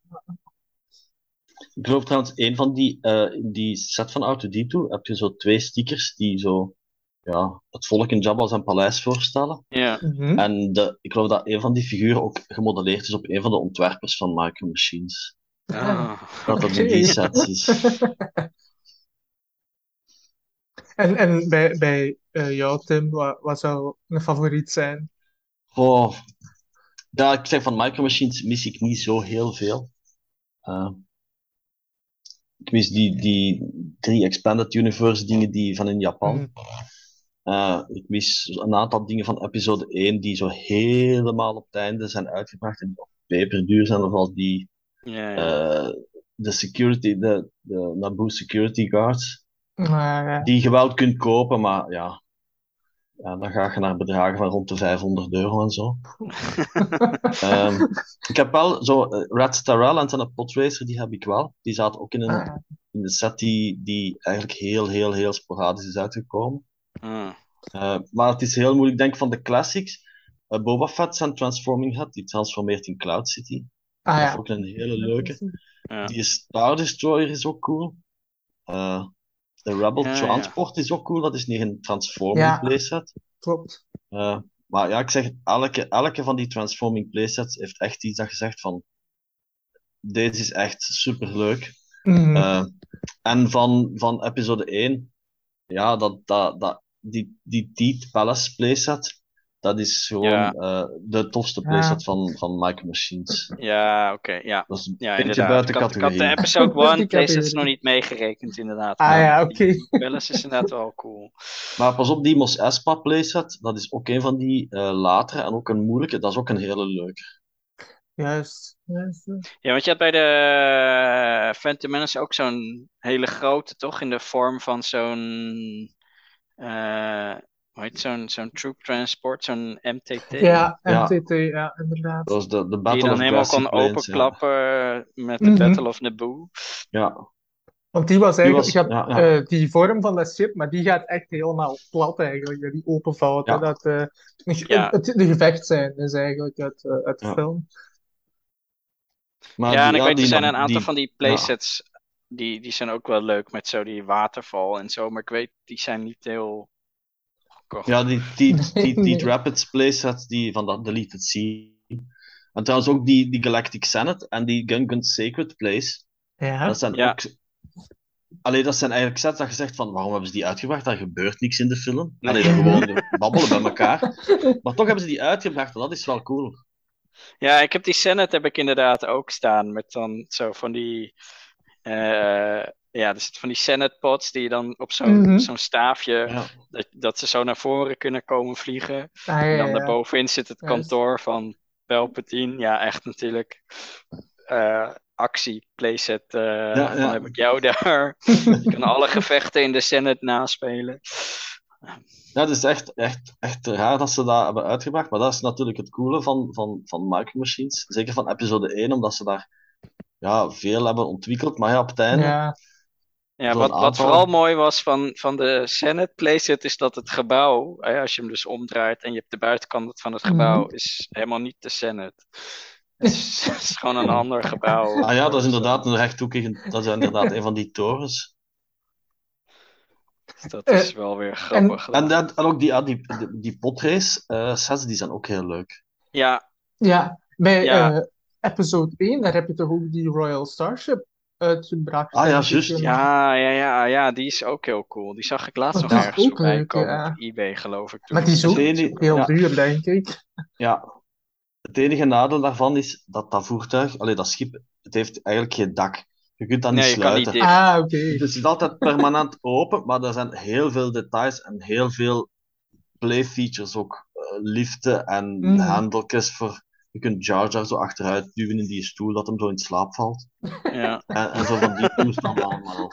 Ik geloof trouwens, een van die, eh, in die set van R2D2 heb je zo twee stickers die zo, ja, het volk in Jabba zijn paleis voorstellen. Ja, Mhm. En de, ik geloof dat een van die figuren ook gemodelleerd is op een van de ontwerpers van Micro Machines. Ah. Dat dat in die sets is. En, en bij, bij eh, jou, Tim, wat, wat zou een favoriet zijn? Oh, ja, ik zeg van Micro Machines mis ik niet zo heel veel. Eh, ik mis die, die drie Expanded Universe dingen die van in Japan. Mhm. Eh, ik mis een aantal dingen van episode 1 die zo helemaal op het einde zijn uitgebracht en op peperduur zijn, zoals die Ja, ja. eh, de security, de, de Naboo security guards. Maar, die je wel kunt kopen, maar ja, ja, dan ga je naar bedragen van rond de 500 euro en zo. Ehm, ik heb wel zo eh, Red Starrell en zijn Podracer, die heb ik wel. Die zaten ook in een, ah, in een set die, die eigenlijk heel, heel, heel sporadisch is uitgekomen. Hmm. Eh, maar het is heel moeilijk. Ik denk van de classics. eh, Boba Fett zijn Transforming Head, die transformeert in Cloud City. ah, Dat is ja. ook een hele leuke. Ja. Die Star Destroyer is ook cool. De Rebel Ja, ja. Transport is ook cool. Dat is niet een Transforming Ja. playset. Klopt. Eh, maar ja, ik zeg, elke, elke van die Transforming playsets heeft echt iets dat je zegt van... Deze is echt superleuk. Mhm. Eh, en van, van episode 1, ja, dat, dat, dat, die, die Teeth Palace playset, dat is gewoon Ja. eh, de tofste Ja. playset van, van Micro Machines. Ja, oké. ja. Dat is een Ja, beetje inderdaad. buiten ik, had, ik had de categorie. episode 1 Buiten playsets categorie. nog niet meegerekend, inderdaad. Ah ja, oké. Palace is inderdaad wel cool. Maar pas op, die Mos Espa playset, dat is ook een van die eh, latere en ook een moeilijke. Dat is ook een hele leuke. Juist. juist. Ja, want je had bij de eh, Phantom Menace ook zo'n hele grote, toch? In de vorm van zo'n... eh hoe heet het? zo'n zo'n troop transport, zo'n MTT. Ja. MTT, ja, inderdaad. Dat de, de Die Battle je dan of helemaal kon Plains, ja. openklappen met de Mhm. Battle of Naboo. Ja, Want die was eigenlijk, was- je hebt, ja, ja. eh, die vorm van dat schip, maar die gaat echt helemaal plat eigenlijk, die openvouwt. Dat, eh, Ja. het, de gevecht zijn is eigenlijk uit, uit de Ja. film. maar ja, en die- ik weet, die er zijn een aantal die- van die playsets, die, die zijn ook wel leuk met zo die waterval en zo, maar ik weet, die zijn niet heel Ja, die Nee. Teeth Rapids playsets die van dat Deleted Sea. En trouwens ook die, die Galactic Senate en die Gun Gun Sacred Place. Ja. Dat zijn Ja. ook... Allee, dat zijn eigenlijk sets dat je zegt van, waarom hebben ze die uitgebracht? Daar gebeurt niks in de film. Nee. Allee, gewoon babbelen bij elkaar. Maar toch hebben ze die uitgebracht en dat is wel cool. Ja, ik heb die Senate heb ik inderdaad ook staan met dan zo van die, eh, ja, er zitten van die Senate pods die je dan op zo'n Mhm. zo'n staafje, Ja. dat, dat ze zo naar voren kunnen komen vliegen. Ah, ja, En dan daarbovenin zit het Juist. kantoor van Palpatine. Ja, echt natuurlijk. eh, actie, playset. eh ja. Dan heb ik jou daar. Je kan alle gevechten in de Senate naspelen. Ja, het is echt, echt, echt raar dat ze dat hebben uitgebracht. Maar dat is natuurlijk het coole van, van, van Micro Machines. Zeker van episode 1, omdat ze daar ja, veel hebben ontwikkeld. Maar ja, op het einde... Ja. Ja, wat, wat vooral mooi was van, van de Senate playset is dat het gebouw, hè, als je hem dus omdraait en je hebt de buitenkant van het gebouw, is helemaal niet de Senate. Het is, het is gewoon een ander gebouw. Ah ja, dat is inderdaad een rechthoekige... Dat is inderdaad een van die torens. Dus dat is wel weer grappig. En, dat, en ook die, ah, die, die, die potrace eh, sets, die zijn ook heel leuk. Ja, Ja, bij Ja. eh, episode 1, daar heb je toch ook die Royal Starship Ah, ja, juist. Ja, ja, ja, ja, die is ook heel cool. Die zag ik laatst nog ergens ook voorbij leuk, komen ja. op eBay, geloof ik. toen. Maar die is ook heel ja. duur, denk ik. Ja. Het enige nadeel daarvan is dat dat voertuig, allee, dat schip, het heeft eigenlijk geen dak. Je kunt dat niet Nee, niet sluiten. dicht. Ah, oké. Dus het is altijd permanent open, maar er zijn heel veel details en heel veel play features ook. Eh, liften en Mhm. handeltjes voor... Je kunt Jar Jar zo achteruit duwen in die stoel, dat hem zo in slaap valt. Ja, En, en zo van die toestanden allemaal.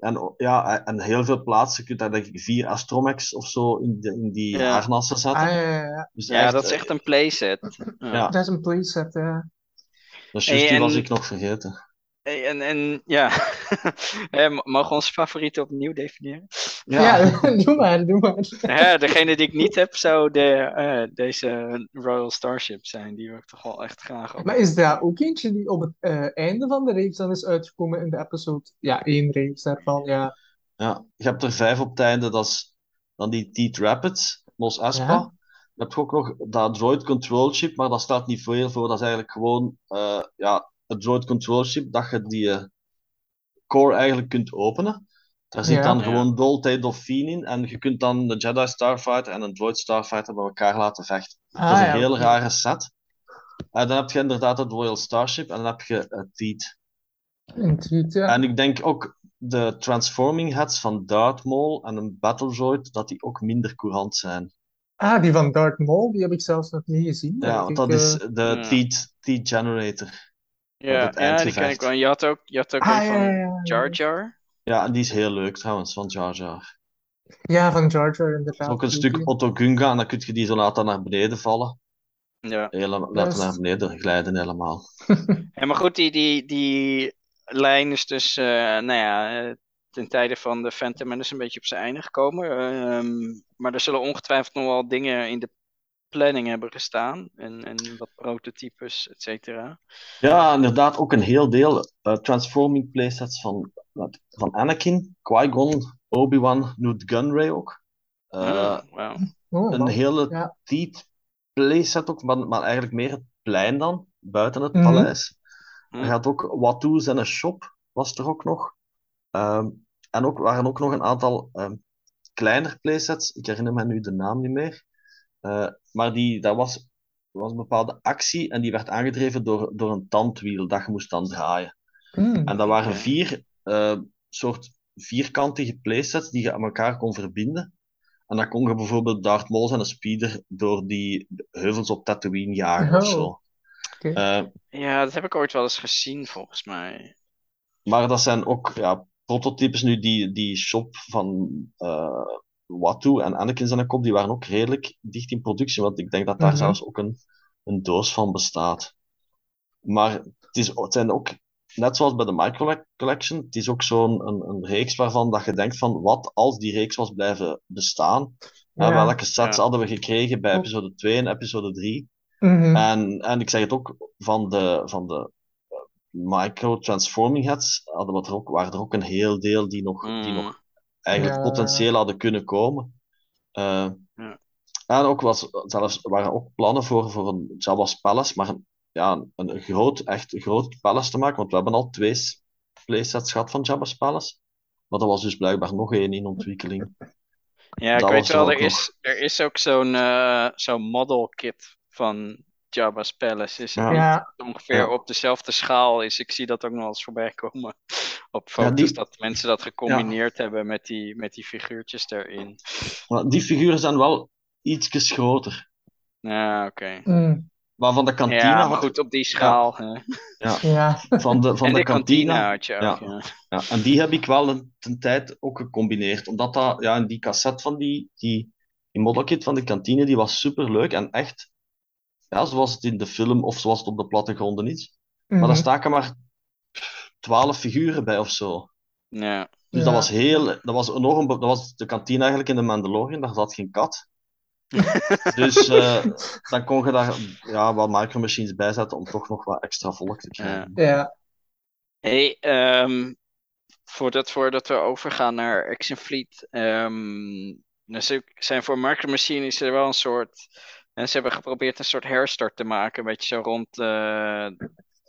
En, ja, en heel veel plaatsen. Je kunt daar denk ik vier Astromex of zo in, de, in die Ja. harnassen zetten. Ah, ja, ja, ja. Dus ja, dat is echt een playset. Ja. Ja. Dat is een playset, ja. Dat is juist, die was ik nog vergeten. Hey, En, en ja, mogen we onze favorieten opnieuw definiëren? Ja, doe maar, doe maar. Ja, degene die ik niet heb, zou de, eh, deze Royal Starship zijn. Die wil ik toch wel echt graag op. Maar is daar ook eentje die op het eh, einde van de reeks dan is uitgekomen in de episode? Ja, één reeks daarvan, ja. Ja, je hebt er vijf op het einde. Dat is dan die Teeth Rapids, Mos Espa. Ja. Je hebt ook nog dat Droid Control Chip, maar dat staat niet veel voor. Dat is eigenlijk gewoon eh, ja, het Droid Control Chip, dat je die core eigenlijk kunt openen. Daar zit Ja. dan Ja. gewoon Dolce Dauphine in en je kunt dan de Jedi Starfighter en een Droid Starfighter bij elkaar laten vechten. Ah, dat is een ja, heel rare set. En dan heb je inderdaad het Royal Starship en dan heb je het. Een tweet, ja. En ik denk ook de transforming heads van Darth Maul en een Battle Droid, dat die ook minder courant zijn. Ah, die van Darth Maul, die heb ik zelfs nog niet gezien. Ja, want dat eh. is de Ja. Generator. Ja, ja die ken ik wel. Je had ook, je had ook Ah, een ja, van ja, ja. Jar Jar. Ja, die is heel leuk trouwens, van Jar Jar. Ja, van Jar Jar is inderdaad. ook een die- stuk die- Otto Gunga en dan kun je die zo laten naar beneden vallen. Ja. Hele, laten is- naar beneden glijden helemaal. Ja, maar goed, die, die, die lijn is dus, eh, nou ja, eh, ten tijde van de Phantom Menace een beetje op zijn einde gekomen. Ehm, maar er zullen ongetwijfeld nog wel dingen in de planning hebben gestaan. En, en wat prototypes, et cetera. Ja, inderdaad, ook een heel deel eh, transforming playsets van, wat- van Anakin, Qui-Gon, Obi-Wan, Newt Gunray ook. Eh, wauw. Oh, een hele Ja. Teeth playset ook, maar, maar eigenlijk meer het plein dan, buiten het Mhm. paleis. Er gaat ook Watto's en een shop, was er ook nog. Ehm, en ook waren ook nog een aantal ehm kleiner playsets, ik herinner me nu de naam niet meer. Eh, maar die, dat was, was een bepaalde actie en die werd aangedreven door, door een tandwiel dat je moest dan draaien. Hmm. En dat waren vier eh, soort vierkantige playsets die je aan elkaar kon verbinden. En dan kon je bijvoorbeeld Darth Maul en een speeder door die heuvels op Tatooine jagen of Oh. zo. Eh, Ja, dat heb ik ooit wel eens gezien, volgens mij. maar dat zijn ook ja, prototypes nu, die, die shop van eh Watto en Anakin zijn kop, die waren ook redelijk dicht in productie, want ik denk dat daar Mhm. zelfs ook een, een doos van bestaat. Maar het, is, het zijn ook, net zoals bij de Micro Collection, het is ook zo'n een, een reeks waarvan dat je denkt van, wat als die reeks was blijven bestaan? Welke sets Ja. hadden we gekregen bij episode 2 en episode 3? Mhm. En, en ik zeg het ook, van de, van de eh, micro-transforming heads hadden we er ook, waren er ook een heel deel die nog, die Mm. nog eigenlijk Ja. potentieel hadden kunnen komen. Eh, Ja. En ook was, zelfs waren ook plannen voor, voor een Jabba's Palace, maar een, ja, een, groot, echt een groot palace te maken, want we hebben al twee playsets gehad van Jabba's Palace. Maar er was dus blijkbaar nog één in ontwikkeling. Ja, ik weet er wel, er is, er is ook zo'n eh, zo'n model kit van Jabba's Palace. Is Ja. Ja, ongeveer Ja. op dezelfde schaal is? Ik zie dat ook nog wel eens voorbij komen op foto's, die- dat mensen dat gecombineerd hebben met die, met die figuurtjes erin. Maar die figuren zijn wel ietsjes groter. Ja, oké. mm, Maar van de kantine Ja, maar had- goed, op die schaal. hè. ja. van de, van en de de kantine kantine had je ook. ja. Ja. Ja, en die heb ik wel een, tijd ook gecombineerd. Omdat dat, ja, in die cassette van die, die, die modelkit van de kantine, die was super leuk en echt, ja, zoals het in de film of zoals het op de plattegronden is. Maar Mhm. daar staken maar twaalf figuren bij of zo. Ja. Dus Ja. dat was heel, dat was enorm, dat was de kantine eigenlijk in de Mandalorian, daar zat geen kat. Dus eh, dan kon je daar ja, wat micro machines bij zetten om toch nog wat extra volk te krijgen. Ja. Hey, ehm, voordat, voordat we overgaan naar Action Fleet. ehm, ik- zijn voor Micro Machine is er wel een soort. En ze hebben geprobeerd een soort herstart te maken. Een beetje zo rond eh,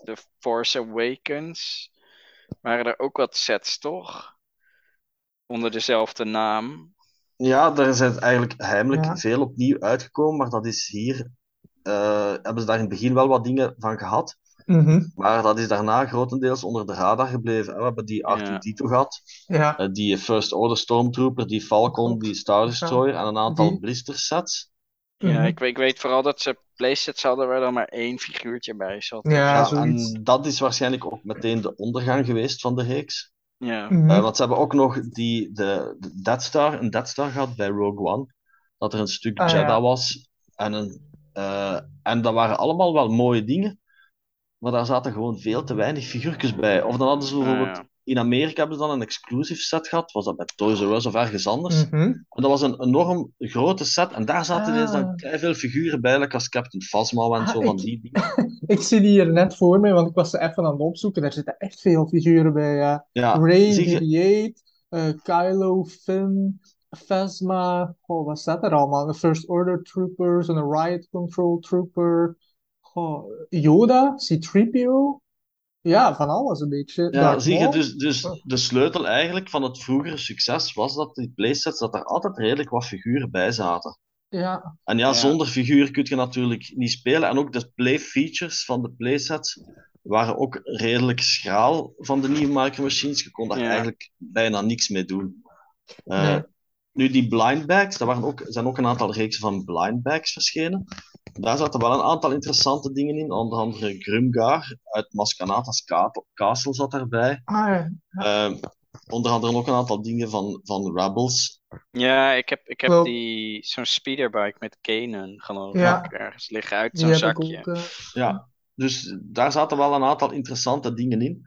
The Force Awakens. Waren er ook wat sets, toch? Onder dezelfde naam. Ja, daar is het eigenlijk heimelijk Ja. veel opnieuw uitgekomen, maar dat is hier, eh, hebben ze daar in het begin wel wat dingen van gehad, Mhm. maar dat is daarna grotendeels onder de radar gebleven. We hebben die R2-D2 gehad, Ja. eh, die First Order Stormtrooper, die Falcon, die Star Destroyer en een aantal Die- blister sets. Ja, Mhm. ik, weet- ik weet vooral dat ze playsets hadden waar er maar één figuurtje bij zat. Ja, en dat is waarschijnlijk ook meteen de ondergang geweest van de reeks. Ja. Eh, want ze hebben ook nog die, de, de Death Star, een Death Star gehad bij Rogue One. Dat er een stuk Ah, ja. was. En, een, eh, en dat waren allemaal wel mooie dingen. Maar daar zaten gewoon veel te weinig figuurtjes bij. Of dan hadden ze Ah, bijvoorbeeld... ja. In Amerika hebben ze dan een exclusive set gehad. Was dat bij Toys R Us of ergens anders? Mhm. En dat was een enorm grote set. En daar zaten Ah. ineens dan veel figuren bij. like als Captain Phasma en Ah, zo van ik- die dingen. Ik zie die hier net voor me, want ik was ze even aan het opzoeken. Daar zitten echt veel figuren bij. Ja. Ja, Ray zie je- BB-8, eh, Kylo, Finn, Phasma. Oh, wat staat er allemaal? Een First Order Troopers, een Riot Control Trooper. Oh, Yoda, C-3PO. Ja, van alles een beetje. Ja, zie je, dus, dus de sleutel eigenlijk van het vroegere succes was dat die playsets, dat er altijd redelijk wat figuren bij zaten. Ja, En ja, Ja. zonder figuur kun je natuurlijk niet spelen. En ook de play features van de playsets waren ook redelijk schraal van de nieuwe Micro Machines. Je kon daar Ja. eigenlijk bijna niks mee doen. Eh, Nee. Nu, die blind bags, daar waren ook, zijn ook een aantal reeksen van blind bags verschenen. Daar zaten wel een aantal interessante dingen in. Onder andere Grumgar uit Maskanata's Ka- Castle zat daarbij. ah, ja. Ehm, onder andere ook een aantal dingen van, van Rebels. Ja, ik heb, ik heb die, zo'n speederbike met Kanan geloof ik Ja. ergens liggen uit zo'n zakje. ook. eh, Ja, dus daar zaten wel een aantal interessante dingen in.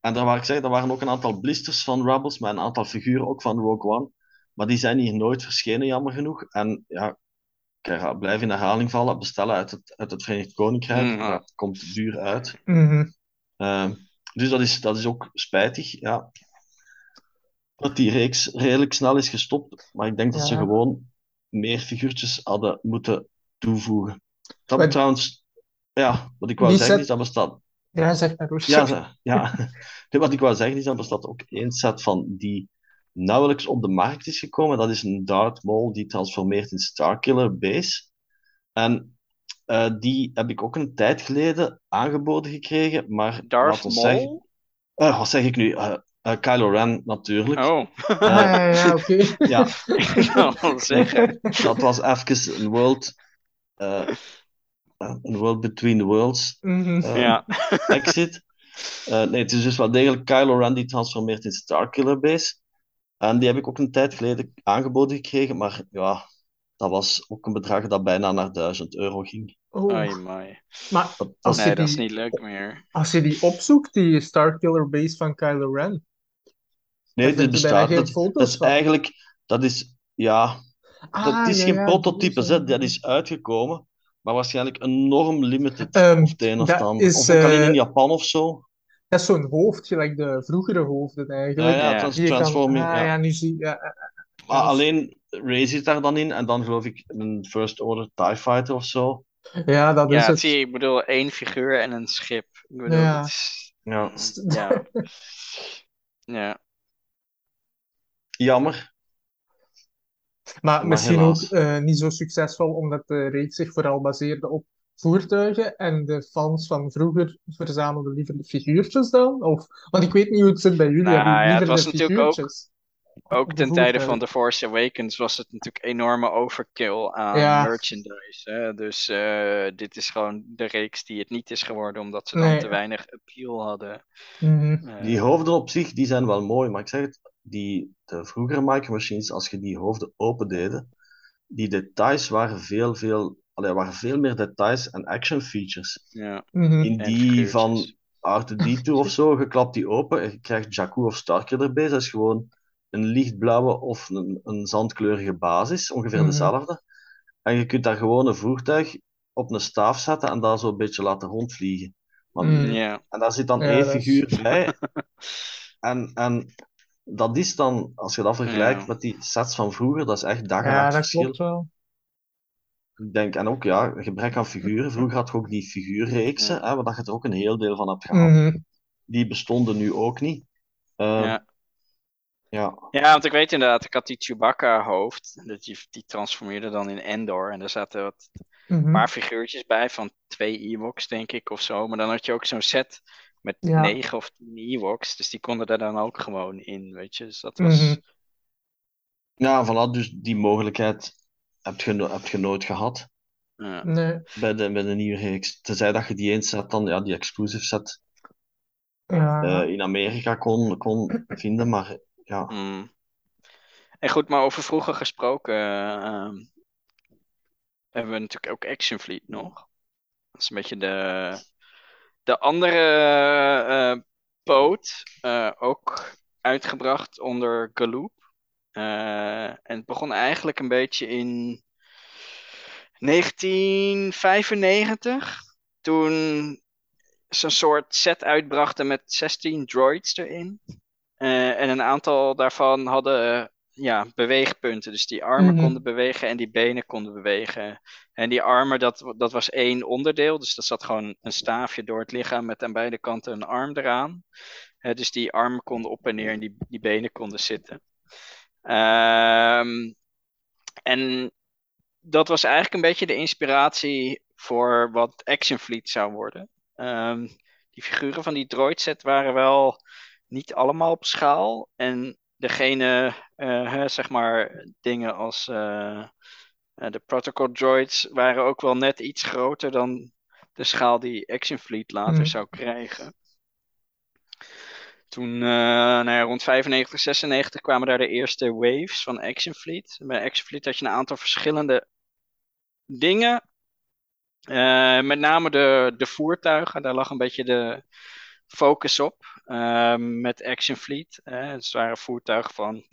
En daar waar ik zeg, er waren ook een aantal blisters van Rebels, met een aantal figuren ook van Rogue One. Maar die zijn hier nooit verschenen, jammer genoeg. En ja, ik blijf in herhaling vallen. Bestellen uit het, uit het Verenigd Koninkrijk. Mhm. Dat komt duur uit. mhm. Ehm, dus dat is, dat is ook spijtig, ja. Dat die reeks redelijk snel is gestopt. Maar ik denk dat ze gewoon meer figuurtjes hadden moeten toevoegen. Dat Maar- trouwens, ja, wat ik wou zeggen set- is, dat bestaat Ja, zeg maar Roos. ja, ze- ja. Nee, wat ik wou zeggen is, dat bestaat ook één set van die nauwelijks op de markt is gekomen. Dat is een Darth Maul die transformeert in Starkiller Base. En eh, die heb ik ook een tijd geleden aangeboden gekregen, maar Darth ons zeggen... Maul? eh, wat zeg ik nu? Eh, eh, Kylo Ren, natuurlijk. Oh, Eh, Ja, ja, ja, oké. ja, zeggen. dat was even een world... eh, een world between the worlds. Mhm. Ja. exit. Eh, nee, het is dus wel degelijk Kylo Ren die transformeert in Starkiller Base. En die heb ik ook een tijd geleden aangeboden gekregen, maar ja, dat was ook een bedrag dat bijna naar 1000 euro ging. Oh, Ai, mai. maar Als is- je Nee, dat is die- niet leuk meer. als je die opzoekt, die Starkiller base van Kylo Ren, nee, dit je bestaat. Dat, dat is eigenlijk, dat is, ja, Ah, dat is ja, geen ja, prototype, hè. zo. dat is uitgekomen, maar waarschijnlijk enorm limited Ehm, of het een of dat het ander. is, Of ook alleen eh, in Japan of zo. Dat is zo'n hoofd, gelijk de vroegere hoofden eigenlijk. ja, Ja. trans- je kan- transforming. ah, ja. ja, nu zie ja, ja, Maar dat is- alleen Ray zit daar dan in en dan geloof ik een First Order TIE Fighter of zo. ja, dat is Ja, het. zie je, ik bedoel één figuur en een schip. Ik bedoel, Ja. dat is... Ja, Ja. Ja. Jammer. Maar Maar misschien helaas. ook eh, niet zo succesvol, omdat de reeks zich vooral baseerde op voertuigen en de fans van vroeger verzamelden liever de figuurtjes dan? Of, want ik weet niet hoe het zit bij jullie, Nou ja, liever het was de natuurlijk ook- figuurtjes? Ook ten tijde van. The Force Awakens was het natuurlijk enorme overkill aan Ja. merchandise. Hè? Dus eh, dit is gewoon de reeks die het niet is geworden, omdat ze dan Nee. te weinig appeal hadden. Mhm. Eh, Die hoofden op zich, die zijn wel mooi, maar ik zeg het, die, de vroegere Micro Machines, als je die hoofden opendeden, die details waren veel, veel, allee, waren veel meer details en action features. ja. Mhm. In die van R2-D2 of zo, je klapt die open en je krijgt Jakku of Starker erbij. Dat is gewoon een lichtblauwe of een, een zandkleurige basis, ongeveer Mhm. dezelfde. En je kunt daar gewoon een voertuig op een staaf zetten en daar zo een beetje laten rondvliegen. Maar Mhm. Ja. En daar zit dan Ja, één is- figuur bij. En, en dat is dan, als je dat vergelijkt Ja. met die sets van vroeger, dat is echt dag en Ja, dat verschil. klopt wel. Ik denk, en ook ja, gebrek aan figuren. Vroeger had je ook die figuurreeksen, hè, waar dat je er ook een heel deel van hebt gehad. Mhm. Die bestonden nu ook niet. Eh, Ja. ja. ja, want ik weet inderdaad, ik had die Chewbacca-hoofd. Dat Die, die transformeerde dan in Endor. En daar zaten wat een paar figuurtjes bij van twee Ewoks, denk ik, of zo. Maar dan had je ook zo'n set met Ja. negen of tien Ewoks. Dus die konden daar dan ook gewoon in, weet je. Dus dat was... Mhm. ja, voilà, dus die mogelijkheid heb je, no- heb je nooit gehad ja. Nee, bij de, bij de nieuwe reeks. Tenzij dat je die eens set dan, ja, die exclusive set ja. eh, in Amerika kon, kon vinden, maar ja. Mm. En goed, maar over vroeger gesproken, ehm, hebben we natuurlijk ook Action Fleet nog. Dat is een beetje de, de andere eh, poot, eh, ook uitgebracht onder Galoop. Eh, en het begon eigenlijk een beetje in 1995, toen ze een soort set uitbrachten met 16 droids erin. Eh, en een aantal daarvan hadden eh, ja, beweegpunten. Dus die armen Mhm. konden bewegen en die benen konden bewegen. En die armen, dat, dat was één onderdeel. Dus dat zat gewoon een staafje door het lichaam met aan beide kanten een arm eraan. Eh, dus die armen konden op en neer en die, die benen konden zitten. Ehm, en dat was eigenlijk een beetje de inspiratie voor wat Action Fleet zou worden. Ehm, die figuren van die droid set waren wel niet allemaal op schaal. En degene, eh, hè, zeg maar, dingen als eh, eh, de protocol droids waren ook wel net iets groter dan de schaal die Action Fleet later Mhm. zou krijgen. Toen, uh, nou ja, rond 95, 96 kwamen daar de eerste waves van Action Fleet. Bij Action Fleet had je een aantal verschillende dingen. Uh, met name de, de voertuigen, daar lag een beetje de focus op. Uh, met Action Fleet. Het waren voertuigen van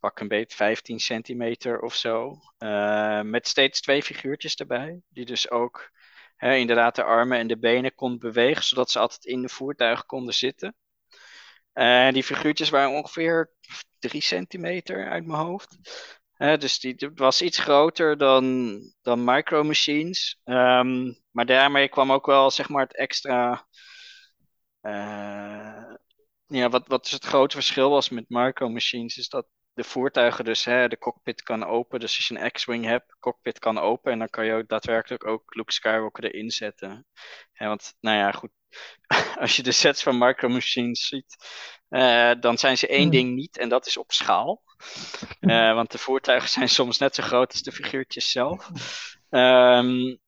pak een beet 15 centimeter of zo. met steeds twee figuurtjes erbij. Die dus ook inderdaad de armen en de benen konden bewegen. Zodat ze altijd in de voertuig konden zitten. Uh, die figuurtjes waren ongeveer 3 centimeter uit mijn hoofd. Dus die was iets groter dan, dan Micro Machines. Um, maar daarmee kwam ook wel zeg maar, het extra. Uh, ja, wat, wat dus het grote verschil was met Micro Machines, is dat de voertuigen dus hè, de cockpit kan open. Dus als je een X-Wing hebt, cockpit kan open. En dan kan je ook daadwerkelijk ook Luke Skywalker erin zetten. Want, nou ja, goed. als je de sets van Micro Machines ziet, uh, dan zijn ze één hmm. ding niet. En dat is op schaal. Uh, want de voertuigen zijn soms net zo groot als de figuurtjes zelf. Um,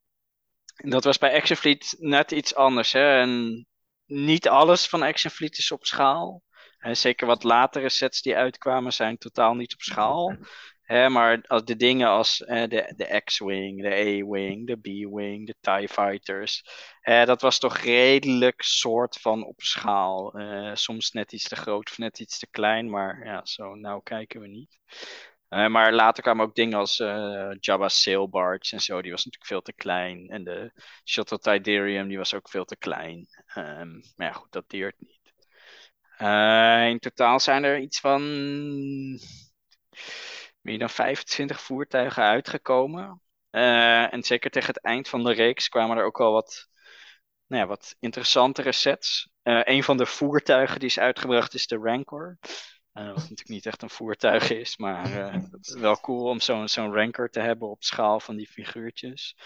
dat was bij Action Fleet net iets anders. Hè? En niet alles van Action Fleet is op schaal. En zeker wat latere sets die uitkwamen zijn totaal niet op schaal. Hè, maar als de dingen als eh, de, de X-Wing, de A-Wing, de B-Wing, de TIE Fighters. dat was toch redelijk soort van op schaal. Eh, soms net iets te groot of net iets te klein. Maar ja, zo nou kijken we niet. Uh, maar later kwamen ook dingen als uh, Jabba's Sail Barge en zo. Die was natuurlijk veel te klein. En de Shuttle Tidarium, die was ook veel te klein. Um, maar ja, goed, dat deert niet. Uh, in totaal zijn er iets van meer dan 25 voertuigen uitgekomen. En zeker tegen het eind van de reeks kwamen er ook wel wat, nou ja, wat interessantere sets. Een van de voertuigen die is uitgebracht is de Rancor. Uh, wat natuurlijk niet echt een voertuig is, maar het is wel cool om zo'n zo'n Rancor te hebben op schaal van die figuurtjes.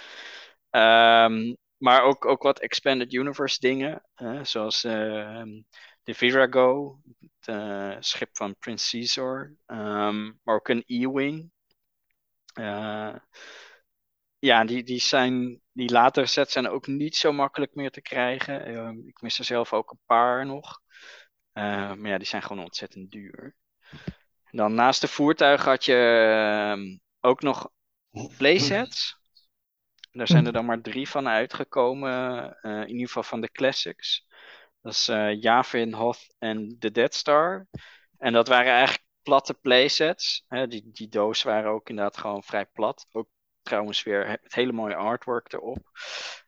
Um, maar ook, ook wat Expanded Universe dingen, zoals ehm, de Virago, het schip van Prince Caesar, um, maar ook een E-Wing. Ja, die, die, zijn, die latere sets zijn ook niet zo makkelijk meer te krijgen. Ik mis er zelf ook een paar nog. Uh, maar ja, die zijn gewoon ontzettend duur. Dan naast de voertuigen had je ehm, ook nog playsets. Daar zijn er dan maar drie van uitgekomen, in ieder geval van de classics. Dat is uh, Yavin, Hoth en de Dead Star. En dat waren eigenlijk platte playsets. Hè, die, die doos waren ook inderdaad gewoon vrij plat. Ook trouwens weer het hele mooie artwork erop.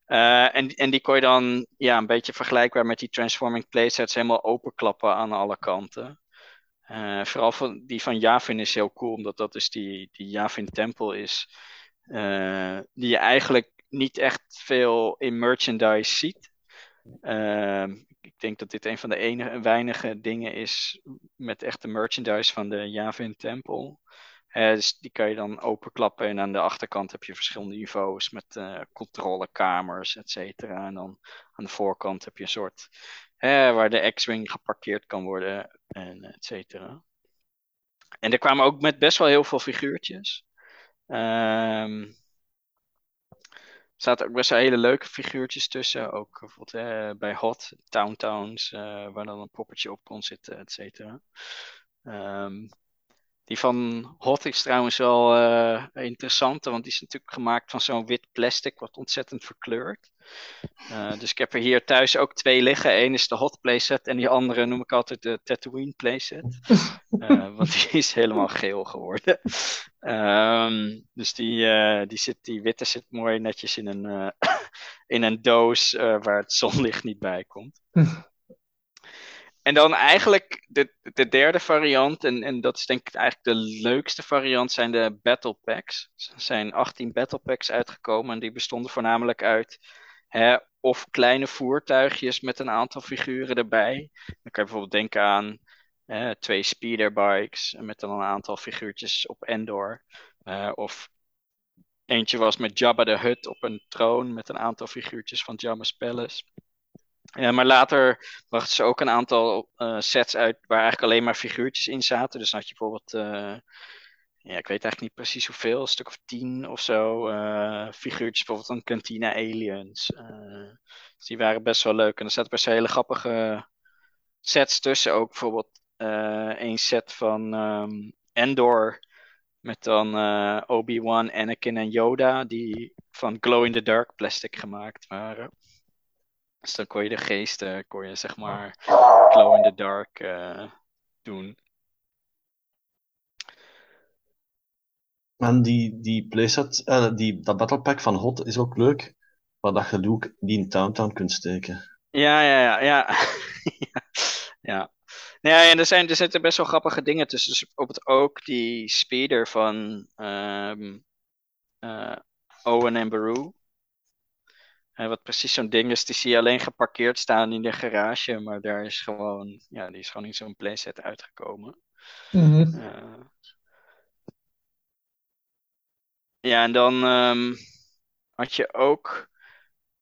Uh, en, en die kon je dan ja, een beetje vergelijkbaar met die transforming playsets helemaal openklappen aan alle kanten. Uh, vooral van, die van Yavin is heel cool, omdat dat dus die, die Yavin tempel is. Uh, die je eigenlijk niet echt veel in merchandise ziet. Uh, ik denk dat dit een van de enige, weinige dingen is met echte merchandise van de Javin Tempel. Uh, dus die kan je dan openklappen en aan de achterkant heb je verschillende niveaus met uh, controlekamers, et cetera. En dan aan de voorkant heb je een soort uh, waar de X-Wing geparkeerd kan worden, en et cetera. En er kwamen ook met best wel heel veel figuurtjes. Ehm zaten ook best wel hele leuke figuurtjes tussen. Ook bijvoorbeeld eh, bij Hot, Town Towns, uh, waar dan een poppetje op kon zitten, et cetera. Um, die van Hot is trouwens wel uh, interessant, want die is natuurlijk gemaakt van zo'n wit plastic wat ontzettend verkleurt. Uh, dus ik heb er hier thuis ook twee liggen. Eén is de Hot playset en die andere noem ik altijd de Tatooine playset. Uh, want die is helemaal geel geworden. Um, dus die, die, zit, die witte zit mooi netjes in een, in een doos waar het zonlicht niet bij komt. En dan eigenlijk de, de derde variant, en, en dat is denk ik eigenlijk de leukste variant, zijn de Battle Packs. Er zijn 18 Battle Packs uitgekomen en die bestonden voornamelijk uit hè, of kleine voertuigjes met een aantal figuren erbij. Dan kan je bijvoorbeeld denken aan twee speederbikes met dan een aantal figuurtjes op Endor. Uh, of eentje was met Jabba de Hutt op een troon met een aantal figuurtjes van Jabba's Palace. Ja, maar later brachten ze ook een aantal uh, sets uit waar eigenlijk alleen maar figuurtjes in zaten. Dus dan had je bijvoorbeeld, uh, ja, ik weet eigenlijk niet precies hoeveel, een stuk of tien of zo uh, figuurtjes, bijvoorbeeld van Cantina Aliens. dus die waren best wel leuk. En er zaten best wel hele grappige sets tussen ook. Bijvoorbeeld uh, een set van um, Endor met dan uh, Obi-Wan, Anakin en Yoda die van glow-in-the-dark plastic gemaakt waren. Dus dan kon je de geesten, kon je zeg maar glow-in-the-dark uh, doen. En die, die playset, uh, die, dat battle pack van Hot is ook leuk, waar dat je Luke die in Towntown kunt steken. Ja, ja, ja, ja. ja. Nee, en er, zijn, er zitten best wel grappige dingen tussen. Dus bijvoorbeeld ook die speeder van um, uh, Owen en Baru. Uh, wat precies zo'n ding is, die zie je alleen geparkeerd staan in de garage. Maar daar is gewoon, ja, die is gewoon in zo'n playset uitgekomen. Mm -hmm. uh, ja, en dan um, had je ook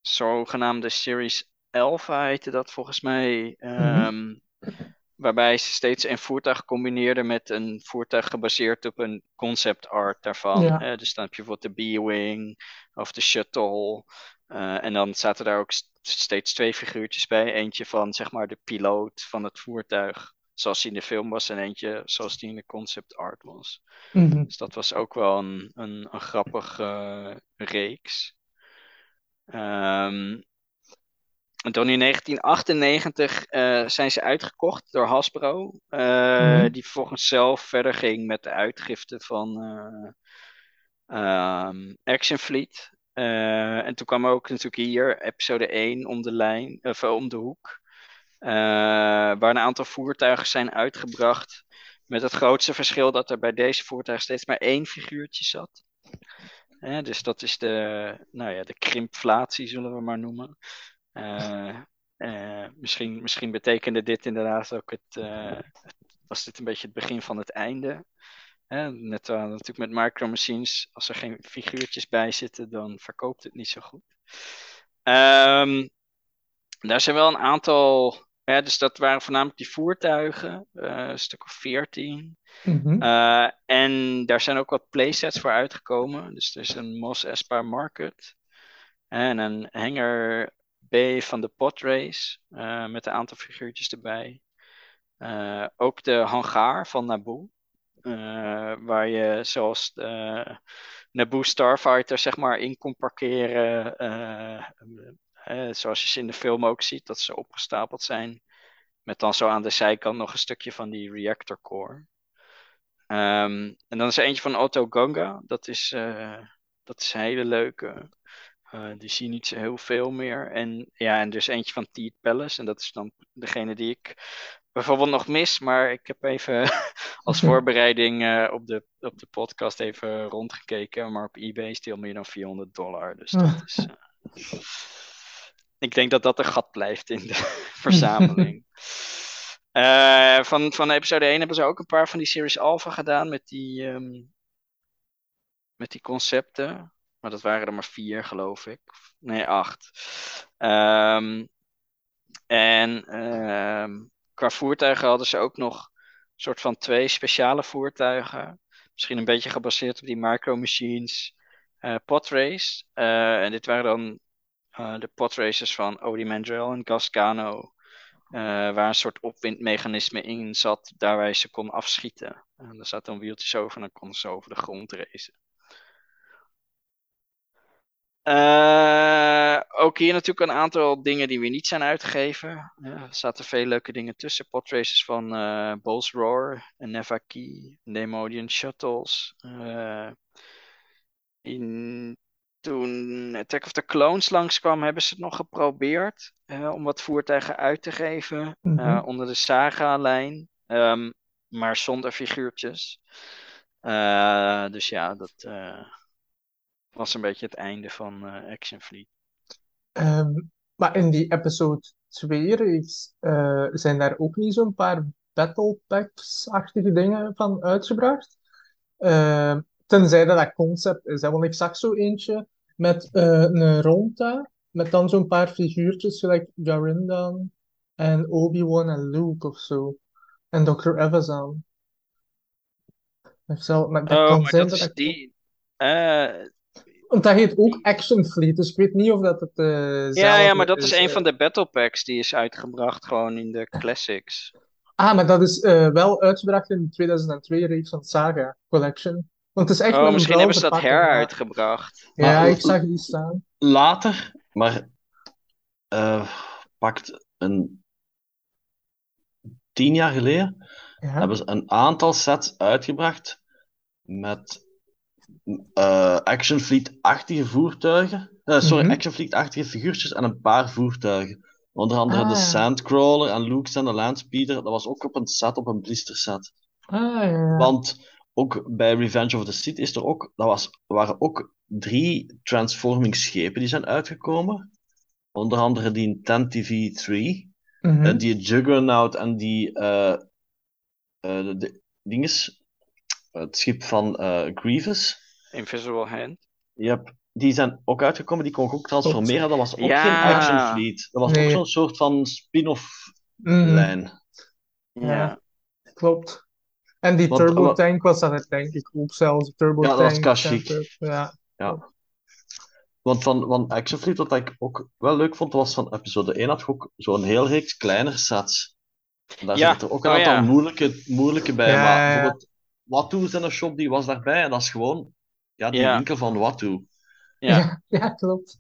zogenaamde Series Alpha, heette dat volgens mij. Um, mm -hmm. Waarbij ze steeds een voertuig combineerden met een voertuig gebaseerd op een concept art daarvan. Ja. Uh, dus dan heb je bijvoorbeeld de B-Wing of de Shuttle. Uh, en dan zaten daar ook steeds twee figuurtjes bij. Eentje van zeg maar de piloot van het voertuig, zoals die in de film was. En eentje zoals die in de concept art was. Mm -hmm. Dus dat was ook wel een, een, een grappige uh, reeks. Um, en toen in 1998 uh, zijn ze uitgekocht door Hasbro. Uh, mm-hmm. Die vervolgens zelf verder ging met de uitgifte van uh, um, Action Fleet. en toen kwam ook natuurlijk hier episode 1 om de, lijn, of, om de hoek. waar een aantal voertuigen zijn uitgebracht. Met het grootste verschil dat er bij deze voertuigen steeds maar één figuurtje zat. dus dat is de, nou ja, de krimpflatie, zullen we maar noemen. Uh, uh, misschien, misschien betekende dit inderdaad ook het, uh, was dit een beetje het begin van het einde. net natuurlijk met micro machines, als er geen figuurtjes bij zitten, dan verkoopt het niet zo goed. Um, daar zijn wel een aantal, ja, dus dat waren voornamelijk die voertuigen, een stuk of veertien. Mm-hmm. en daar zijn ook wat playsets voor uitgekomen. Dus er is een Mos Espa Market en een hanger B van de podrace, uh, met een aantal figuurtjes erbij. Uh, ook de hangar van Naboo. Uh, waar je zoals de Naboo Starfighter zeg maar in kon parkeren. zoals je ze in de film ook ziet, dat ze opgestapeld zijn. Met dan zo aan de zijkant nog een stukje van die reactor core. Um, en dan is er eentje van Otto Ganga. Dat is, dat is een hele leuke. Uh, die zie je niet zo heel veel meer. En ja, en dus eentje van Teed Palace. En dat is dan degene die ik bijvoorbeeld nog mis. Maar ik heb even als voorbereiding uh, op, de, op de podcast even rondgekeken. Maar op eBay is die al meer dan 400 dollar. Dus dat is. Uh, ik denk dat dat een gat blijft in de verzameling. van, van episode 1 hebben ze ook een paar van die Series Alpha gedaan. Met die, um, met die concepten. Maar dat waren er maar vier, geloof ik. Nee, acht. Um, en um, qua voertuigen hadden ze ook nog een soort van twee speciale voertuigen. Misschien een beetje gebaseerd op die micro machines. Uh, podrace. Uh, en dit waren dan uh, de podraces van Odie Mandrell en Gascano. waar een soort opwindmechanisme in zat, daar ze kon afschieten. En er zaten dan wieltjes over en dan konden ze over de grond racen. Uh, ook hier natuurlijk een aantal dingen die weer niet zijn uitgegeven. Ja, er zaten veel leuke dingen tussen. Podraces van uh, Bulls Roar, Nevaki, Nemodian Shuttles. Uh, in, toen Attack of the Clones langskwam, hebben ze het nog geprobeerd om wat voertuigen uit te geven mm -hmm. onder de Saga-lijn. Um, maar zonder figuurtjes. dus ja, dat was een beetje het einde van uh, Action Fleet. Um, maar in die episode 2 reeks uh, zijn daar ook niet zo'n paar Battle Packs-achtige dingen van uitgebracht. Uh, tenzij dat dat concept is. Hè? Want ik zag zo eentje met uh, een ronda, met dan zo'n paar figuurtjes, gelijk Garindan en Obi-Wan en Luke of zo. En Dr. Evazan. Maar dat oh, kan maar zijn dat dat is ik... die... Uh, Want dat heet ook Action Fleet, dus ik weet niet of dat het uh, Ja, ja, maar dat is een van de battle packs die is uitgebracht gewoon in de classics. Ah, maar dat is uh, wel uitgebracht in de 2002 reeks van Saga Collection. Want het is echt oh, wel misschien hebben ze dat heruitgebracht. Ja, maar, ik zag die staan. Later, maar uh, pakt een tien jaar geleden ja. hebben ze een aantal sets uitgebracht met uh, Action Fleet-achtige voertuigen. Uh, sorry, mm -hmm. Action Fleet-achtige figuurtjes en een paar voertuigen. Onder andere Ah, de ja. Sandcrawler en Luke en de Landspeeder. Dat was ook op een set, op een blister set. Ah, ja. Want ook bij Revenge of the Sith is er ook, dat was, waren ook drie transforming schepen die zijn uitgekomen. Onder andere die Ten TV3, Mhm. en die Juggernaut en die eh eh, de, de dinges, het schip van eh, Grievous. Invisible Hand. Yep. Die zijn ook uitgekomen, die kon ik ook transformeren. Dat was ook Ja. geen Action Fleet. Dat was ook zo'n soort van spin-off Mhm. lijn. Ja. Klopt. En die Want- turbo wat- tank was dat denk ik ook zelfs. Turbo Ja, dat tank. was Kashyyyk. Ja. Ja. Want van, van Action Fleet, wat ik ook wel leuk vond, was van episode 1 had je ook zo'n heel reeks kleinere sets. En daar Ja, zitten er ook een oh aantal ja. moeilijke, moeilijke bij. Ja, maar bijvoorbeeld Watu's en een shop die was daarbij. En dat is gewoon ja, die Ja. winkel van Watu. Ja. Ja. ja, klopt.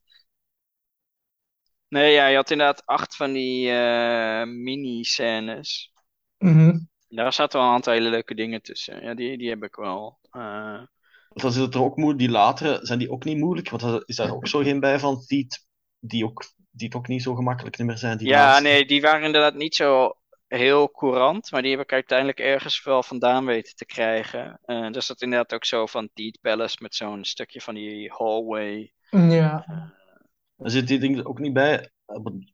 Nee, ja, je had inderdaad acht van die eh, mini-scènes. Mhm. Daar zaten wel een aantal hele leuke dingen tussen. Ja, die, die heb ik wel. Eh, Dan zitten er ook moe, die latere, zijn die ook niet moeilijk? Want is daar ook zo geen bij van die, het- die, ook, die het ook niet zo gemakkelijk meer zijn. Die ja, laatste. nee, die waren inderdaad niet zo heel courant. Maar die heb ik uiteindelijk ergens wel vandaan weten te krijgen. Eh dus dat inderdaad ook zo van Deed Palace met zo'n stukje van die hallway. Ja. Er zit die ding ook niet bij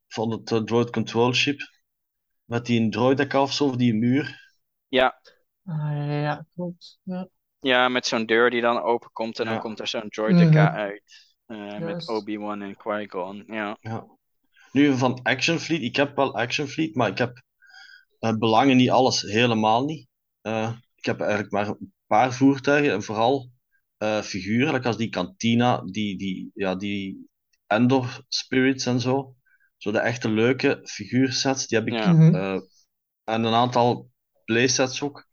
van het eh, droid control ship. Met die een droideka of zo, of die muur. Ja, Ah, ja, ja, klopt. Ja. ja met zo'n deur die dan openkomt en dan komt er zo'n droideka Mhm. uit. Eh, met. Obi-Wan en Qui-Gon. Ja. Ja. Nu van Action Fleet, ik heb wel Action Fleet, maar ik heb belangen niet alles, helemaal niet. Eh, ik heb eigenlijk maar een paar voertuigen en vooral eh, figuren, als die Cantina, die, die, ja, die Endor Spirits en zo. Zo de echte leuke figuursets, die heb ik. Ja. Mhm. eh, en een aantal playsets ook.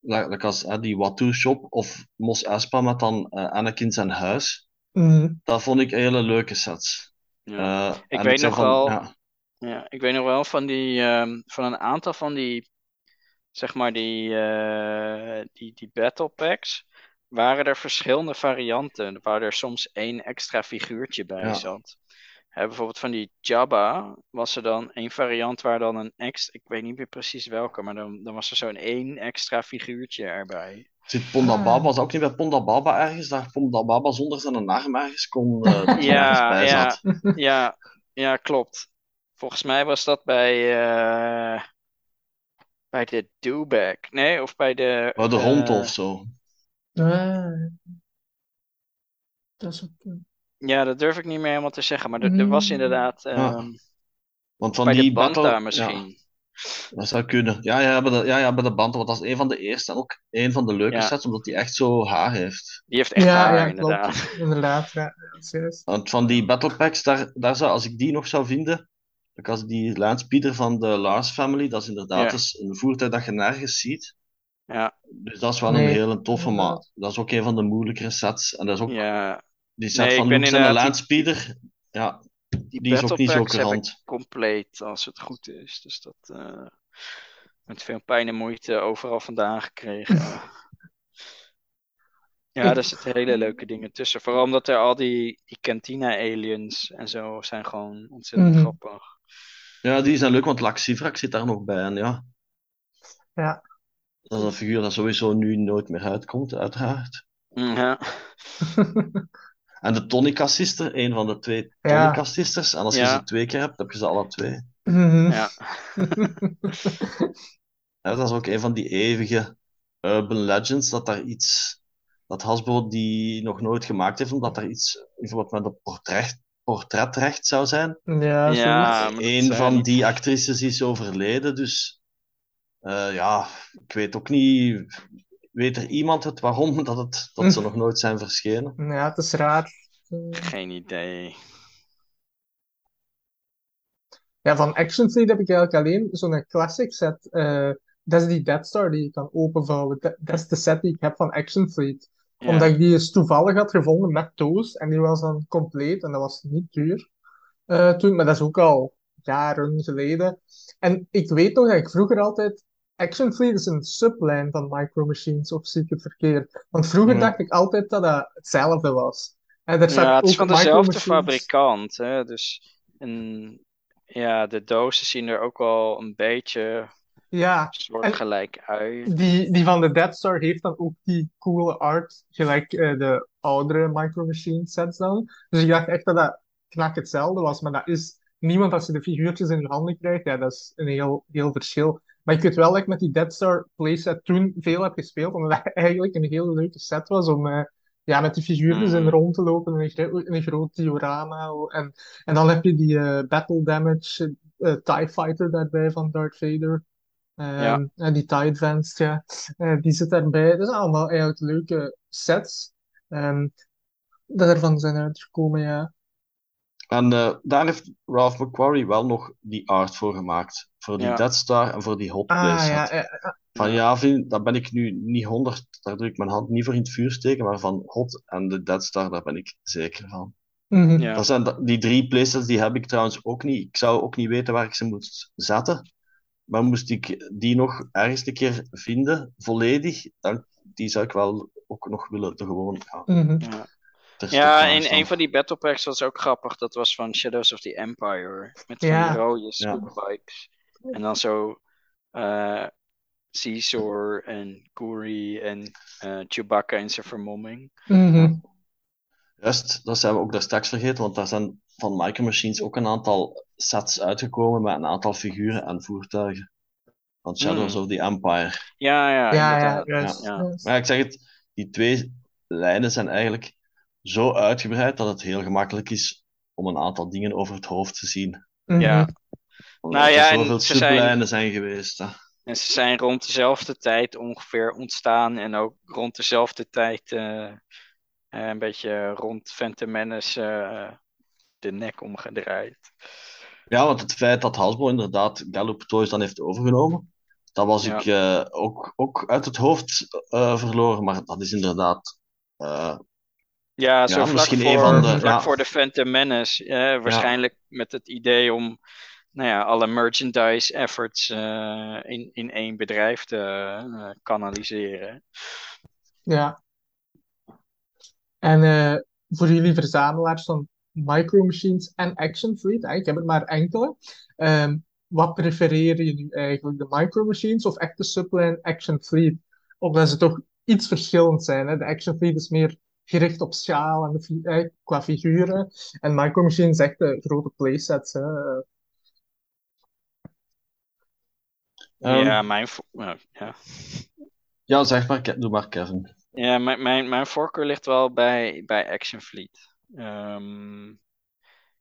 Like, like als eh, die Watu Shop of Mos Espa met dan eh, Anakin zijn huis. Mhm. Dat vond ik hele leuke sets. Ja. Eh, Ik weet nog van, wel- ja, Ja, ik weet nog wel van die, ehm, van een aantal van die, zeg maar die, eh, die, die battle packs, waren er verschillende varianten, waar er soms één extra figuurtje bij Ja. zat. Hè, bijvoorbeeld van die Jabba was er dan één variant waar dan een extra, ik weet niet meer precies welke, maar dan, dan was er zo'n één extra figuurtje erbij. Zit Ponda Ah. Baba, was ook niet bij Ponda Baba ergens, daar Ponda Baba zonder zijn arm ergens kon, dat er Ja, ergens bij ja. zat. Ja, ja, klopt. Volgens mij was dat bij, eh, bij de Dewback. Nee, of bij de. Oh, de hond eh, of zo. Ah. Dat is ook... Ja, dat durf ik niet meer helemaal te zeggen, maar er, er was Mm. inderdaad. Ja. ehm, Want van bij die de Banta battle, misschien. Ja, dat zou kunnen. Ja, ja, bij de, ja, ja, bij de Banta, want dat is een van de eerste en ook een van de leuke Ja. sets, omdat die echt zo haar heeft. Die heeft echt Ja, haar, ja, inderdaad. klopt. Inderdaad, ja. Want van die battle packs, daar, daar zou, als ik die nog zou vinden, als die Landspeeder van de Lars Family, dat is inderdaad Ja. dus een voertuig dat je nergens ziet. Ja, Dus dat is wel Nee, een hele toffe, inderdaad. dat is ook een van de moeilijkere sets. En dat is ook ja. die set Nee, van en de Landspeeder. Ja, Die, Die is ook niet zo courant. compleet als het goed is. Dus dat. eh, met veel pijn en moeite overal vandaan gekregen. Ja, er zitten hele leuke dingen tussen. Vooral omdat er al die, die Cantina aliens en zo zijn gewoon ontzettend Mhm. grappig. Ja, die zijn leuk, want Laxivrak zit daar nog bij. En ja, Ja. dat is een figuur dat sowieso nu nooit meer uitkomt, uiteraard. Mm, Ja, En de Tonica Sister, een van de twee Ja. Tonica Sisters. En als je Ja. ze twee keer hebt, heb je ze alle twee. Mhm. ja. Ja, dat is ook een van die eeuwige urban legends, dat daar iets, dat Hasbro die nog nooit gemaakt heeft, omdat er iets, bijvoorbeeld met een portret, portretrecht zou zijn. Ja, Ja, Een van die actrices is overleden, dus eh, ja, ik weet ook niet, weet er iemand het waarom dat, het, dat ze nog nooit zijn verschenen? Ja, het is raar. Geen idee. Ja, van Action Fleet heb ik eigenlijk alleen zo'n classic set. eh, dat is die Death Star die je kan openvouwen. Dat, dat is de set die ik heb van Action Fleet. Omdat ik die eens toevallig had gevonden met toos. En die was dan compleet. En dat was niet duur eh, toen. Maar dat is ook al jaren geleden. En ik weet nog dat ik vroeger altijd... Action Fleet is een sublijn van Micro Machines, of het verkeerd? Want vroeger dacht ik altijd dat dat hetzelfde was. En er Ja, het is ook van dezelfde fabrikant. Hè? Dus en, ja, de dozen zien er ook wel een beetje Ja, soortgelijk uit. Die, die van de Death Star heeft dan ook die coole art, gelijk eh, de oudere Micro Machine sets dan. Dus ik dacht echt dat dat knak hetzelfde was, maar dat is niemand als je de figuurtjes in je handen krijgt. Ja, dat is een heel, heel verschil. Maar ik weet wel dat ik met die Death Star playset toen veel heb gespeeld, omdat het eigenlijk een hele leuke set was om eh, ja, met die figuurtjes in Mm. rond te lopen in een, een groot diorama. En, en dan heb je die eh, Battle Damage eh, TIE Fighter daarbij van Darth Vader. Ja. Ehm, en die TIE Advanced, ja, eh, die zit daarbij. Dat zijn allemaal eigenlijk leuke sets. ehm, dat ervan zijn uitgekomen, ja. En eh, daar heeft Ralph McQuarrie wel nog die art voor gemaakt. Voor die Ja. Death Star en voor die Hot Ah, ja, Van ja, vind, daar ben ik nu niet honderd, daar druk ik mijn hand niet voor in het vuur steken, maar van Hot en de Death Star, daar ben ik zeker van. mhm. Ja. Dat zijn die drie playsets, die heb ik trouwens ook niet. Ik zou ook niet weten waar ik ze moest zetten. Maar moest ik die nog ergens een keer vinden, volledig, dan die zou ik wel ook nog willen de gewoon ja, Mhm. Ja, ja aanstaan. een van die battle packs was ook grappig. Dat was van Shadows of the Empire. Met van Ja. die rode Ja. scootbikes. En dan zo eh Caesar en Kuri en eh, Chewbacca in zijn vermomming. Mhm. Juist, dat zijn we ook daar straks vergeten, want daar zijn van Micro Machines ook een aantal sets uitgekomen met een aantal figuren en voertuigen. Van Shadows Mm. of the Empire. Ja, ja, Ja, ja, juist. Ja. juist. Maar ik zeg het, die twee lijnen zijn eigenlijk zo uitgebreid dat het heel gemakkelijk is om een aantal dingen over het hoofd te zien. Mhm. Ja. Omdat Nou ja, er en zoveel ze zijn- sublijnen zijn geweest. Hè. En ze zijn rond dezelfde tijd ongeveer ontstaan. En ook rond dezelfde tijd eh, eh, een beetje rond Phantom Menace eh, de nek omgedraaid. Ja, want het feit dat Hasbro inderdaad Gallup Toys dan heeft overgenomen, dat was Ja. ik eh, ook, ook uit het hoofd eh, verloren. Maar dat is inderdaad eh, Ja, zo Ja, vlak, misschien voor, een van de- vlak ja. voor de Phantom Menace. eh, waarschijnlijk met het idee om nou ja, alle merchandise efforts eh, in, in één bedrijf te kanaliseren. Ja. En eh, voor jullie verzamelaars van Micro Machines en Action Fleet, ik heb er maar enkele. ehm, wat prefereren jullie eigenlijk? De Micro Machines of echt de subline Action Fleet? Omdat ze toch iets verschillend zijn. Hè? De Action Fleet is meer gericht op schaal en fi- eh, qua figuren. En Micro Machines echt de grote playsets. Hè? Ehm, ja, mijn, ja, ja. Ja, zeg maar, doe maar Kevin. Ja, mijn, mijn, mijn voorkeur ligt wel bij, bij Action Fleet. Ehm,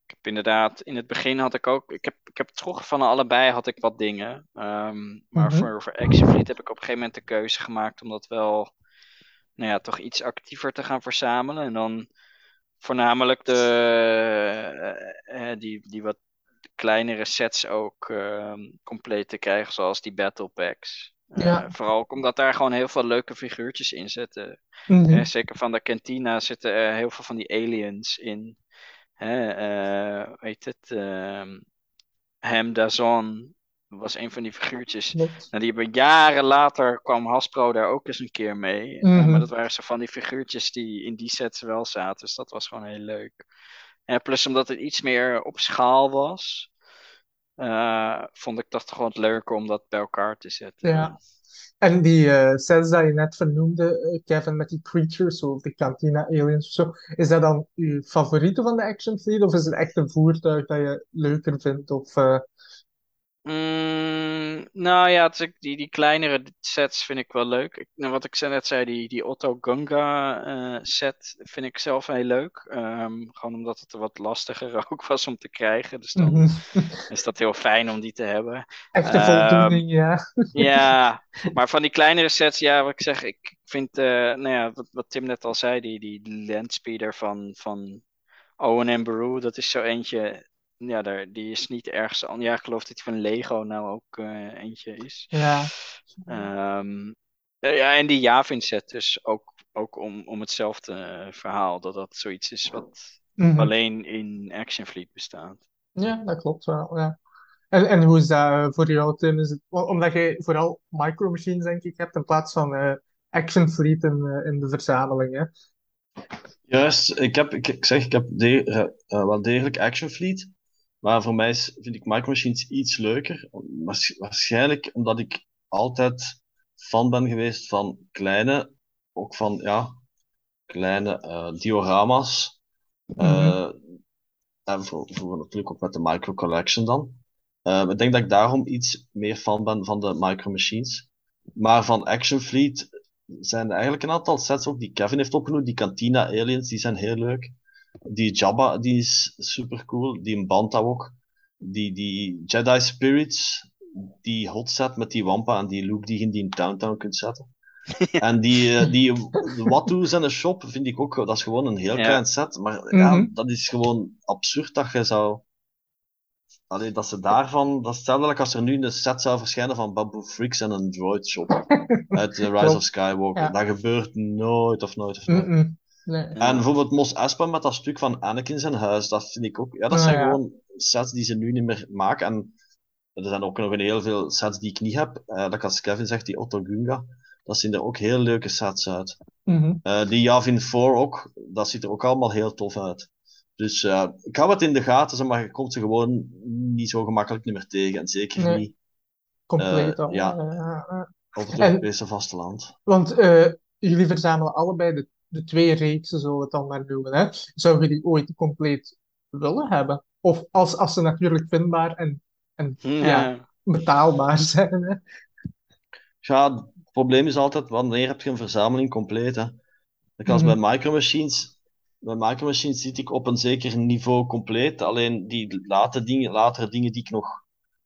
ik heb inderdaad, in het begin had ik ook, ik heb, ik heb vroeger van allebei had ik wat dingen. Ehm, maar Mhm. voor, voor Action Fleet heb ik op een gegeven moment de keuze gemaakt om dat wel, nou ja, toch iets actiever te gaan verzamelen. En dan voornamelijk de, eh, eh, die, die wat kleinere sets ook ehm, compleet te krijgen, zoals die Battle Packs. Eh, Ja. vooral ook omdat daar gewoon heel veel leuke figuurtjes in zitten. Mhm. Hè, zeker van de Cantina zitten er heel veel van die aliens in. Hè, eh, heet het? Ham Dazon was een van die figuurtjes. Klopt. Nou, die hebben jaren later kwam Hasbro daar ook eens een keer mee. Eh, Mhm. maar dat waren zo van die figuurtjes die in die sets wel zaten. Dus dat was gewoon heel leuk. En plus omdat het iets meer op schaal was, eh, vond ik dat gewoon leuker om dat bij elkaar te zetten. Ja. En die eh, sets dat je net vernoemde, eh, Kevin, met die creatures, zoals de Cantina Aliens of zo, is dat dan uw favoriete van de Action Fleet, of is het echt een voertuig dat je leuker vindt? Of, Mm, nou ja, het die, die kleinere sets vind ik wel leuk. Ik, nou, wat ik net zei, die, die Otto Gunga eh, set vind ik zelf heel leuk. Ehm, gewoon omdat het wat lastiger ook was om te krijgen. Dus dan mhm. is dat heel fijn om die te hebben. Echte Ehm, voldoening, ja. Ja, maar van die kleinere sets, ja, wat ik zeg, ik vind, eh, nou ja, wat, wat Tim net al zei, die, die landspeeder van, van Owen en Baru, dat is zo eentje. Ja, daar, die is niet ergens. an- Ja, ik geloof dat die van Lego nou ook eh, eentje is. Ja. Ehm, eh, ja, en die Yavin set dus ook, ook om, om hetzelfde eh, verhaal. Dat dat zoiets is wat Mhm. alleen in Action Fleet bestaat. Ja, dat klopt wel, ja. En, en hoe is dat eh, voor jou, Tim? Is het, omdat jij vooral Micro Machines, denk ik, hebt in plaats van eh, Action Fleet in, in de verzameling, hè? Juist, ik heb, ik, ik zeg, ik heb de, wel degelijk Action Fleet. Maar voor mij is, vind ik Micro Machines iets leuker. Waars- Waarschijnlijk omdat ik altijd fan ben geweest van kleine, ook van, ja, kleine eh, diorama's. Eh, en voor, voor natuurlijk ook met de Micro Collection dan. Eh, ik denk dat ik daarom iets meer fan ben van de Micro Machines. Maar van Action Fleet zijn er eigenlijk een aantal sets ook die Kevin heeft opgenoemd. Die Cantina Aliens, die zijn heel leuk. Die Jabba, die is super cool. Die Banta ook. Die, die Jedi Spirits, die hot set met die Wampa en die Luke die je in die Downtown kunt zetten. En die, eh, die Watto's en een shop vind ik ook, dat is gewoon een heel Ja. klein set. Maar ja, Mhm. dat is gewoon absurd dat je zou. Allee, dat ze daarvan, dat is hetzelfde like als er nu een set zou verschijnen van Babu Freaks en een droid shop uit The Rise of Skywalker. Ja. Dat gebeurt nooit of nooit of nooit. Nee. En bijvoorbeeld Mos Espa met dat stuk van Anakin zijn huis, dat vind ik ook, ja, dat Ah, zijn ja. gewoon sets die ze nu niet meer maken. En er zijn ook nog een heel veel sets die ik niet heb. Eh, dat als Kevin zegt, die Otto Gunga, dat zien er ook heel leuke sets uit. Mhm. Eh, die Yavin 4 ook, dat ziet er ook allemaal heel tof uit. Dus eh, ik hou het in de gaten, maar je komt ze gewoon niet zo gemakkelijk niet meer tegen. En zeker Nee. niet Compleet al. ja. op het Europese vasteland. Want jullie verzamelen allebei de, de twee reeksen, zullen we het dan maar noemen, hè? Zouden jullie ooit compleet willen hebben? Of als, als ze natuurlijk vindbaar en, en ja, betaalbaar zijn, hè? Ja, het probleem is altijd, wanneer heb je een verzameling compleet, hè? Ik als Mhm. bij Micro Machines, bij Micro Machines zit ik op een zeker niveau compleet, alleen die late dingen, latere dingen die ik nog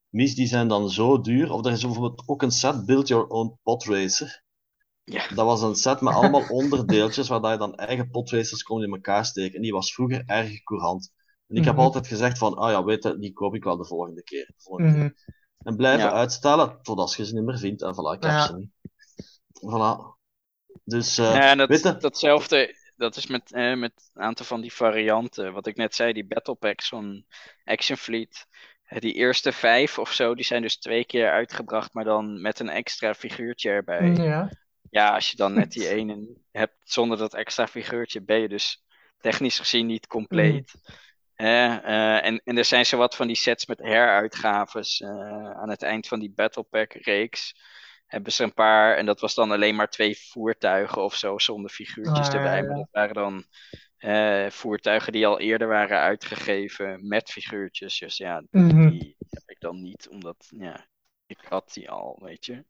mis, die zijn dan zo duur. Of er is bijvoorbeeld ook een set Build Your Own Pod Racer. Ja. Dat was een set met allemaal onderdeeltjes, waar dat je dan eigen potracers kon in elkaar steken. En die was vroeger erg courant. En ik heb Mhm. altijd gezegd van, ah ja, weet je, die koop ik wel de volgende keer. De volgende keer. Mhm. En blijven Ja. uitstellen totdat je ze niet meer vindt. En voilà, ik heb Ja. ze niet. Voilà. Dus, eh, Ja, en dat, weet je- datzelfde, dat is met, eh, met een aantal van die varianten. Wat ik net zei, die Battle Packs van Action Fleet. Die eerste vijf of zo, die zijn dus twee keer uitgebracht, maar dan met een extra figuurtje erbij. Ja. Ja, als je dan net die ene hebt zonder dat extra figuurtje, ben je dus technisch gezien niet compleet. Hè? Eh, en, en er zijn zowat van die sets met heruitgaves. eh, aan het eind van die Battle Pack reeks hebben ze een paar. En dat was dan alleen maar twee voertuigen of zo, zonder figuurtjes Ah, erbij. ja. Maar dat waren dan eh, voertuigen die al eerder waren uitgegeven met figuurtjes. Dus ja, Mhm. die heb ik dan niet, omdat ja, ik had die al, weet je.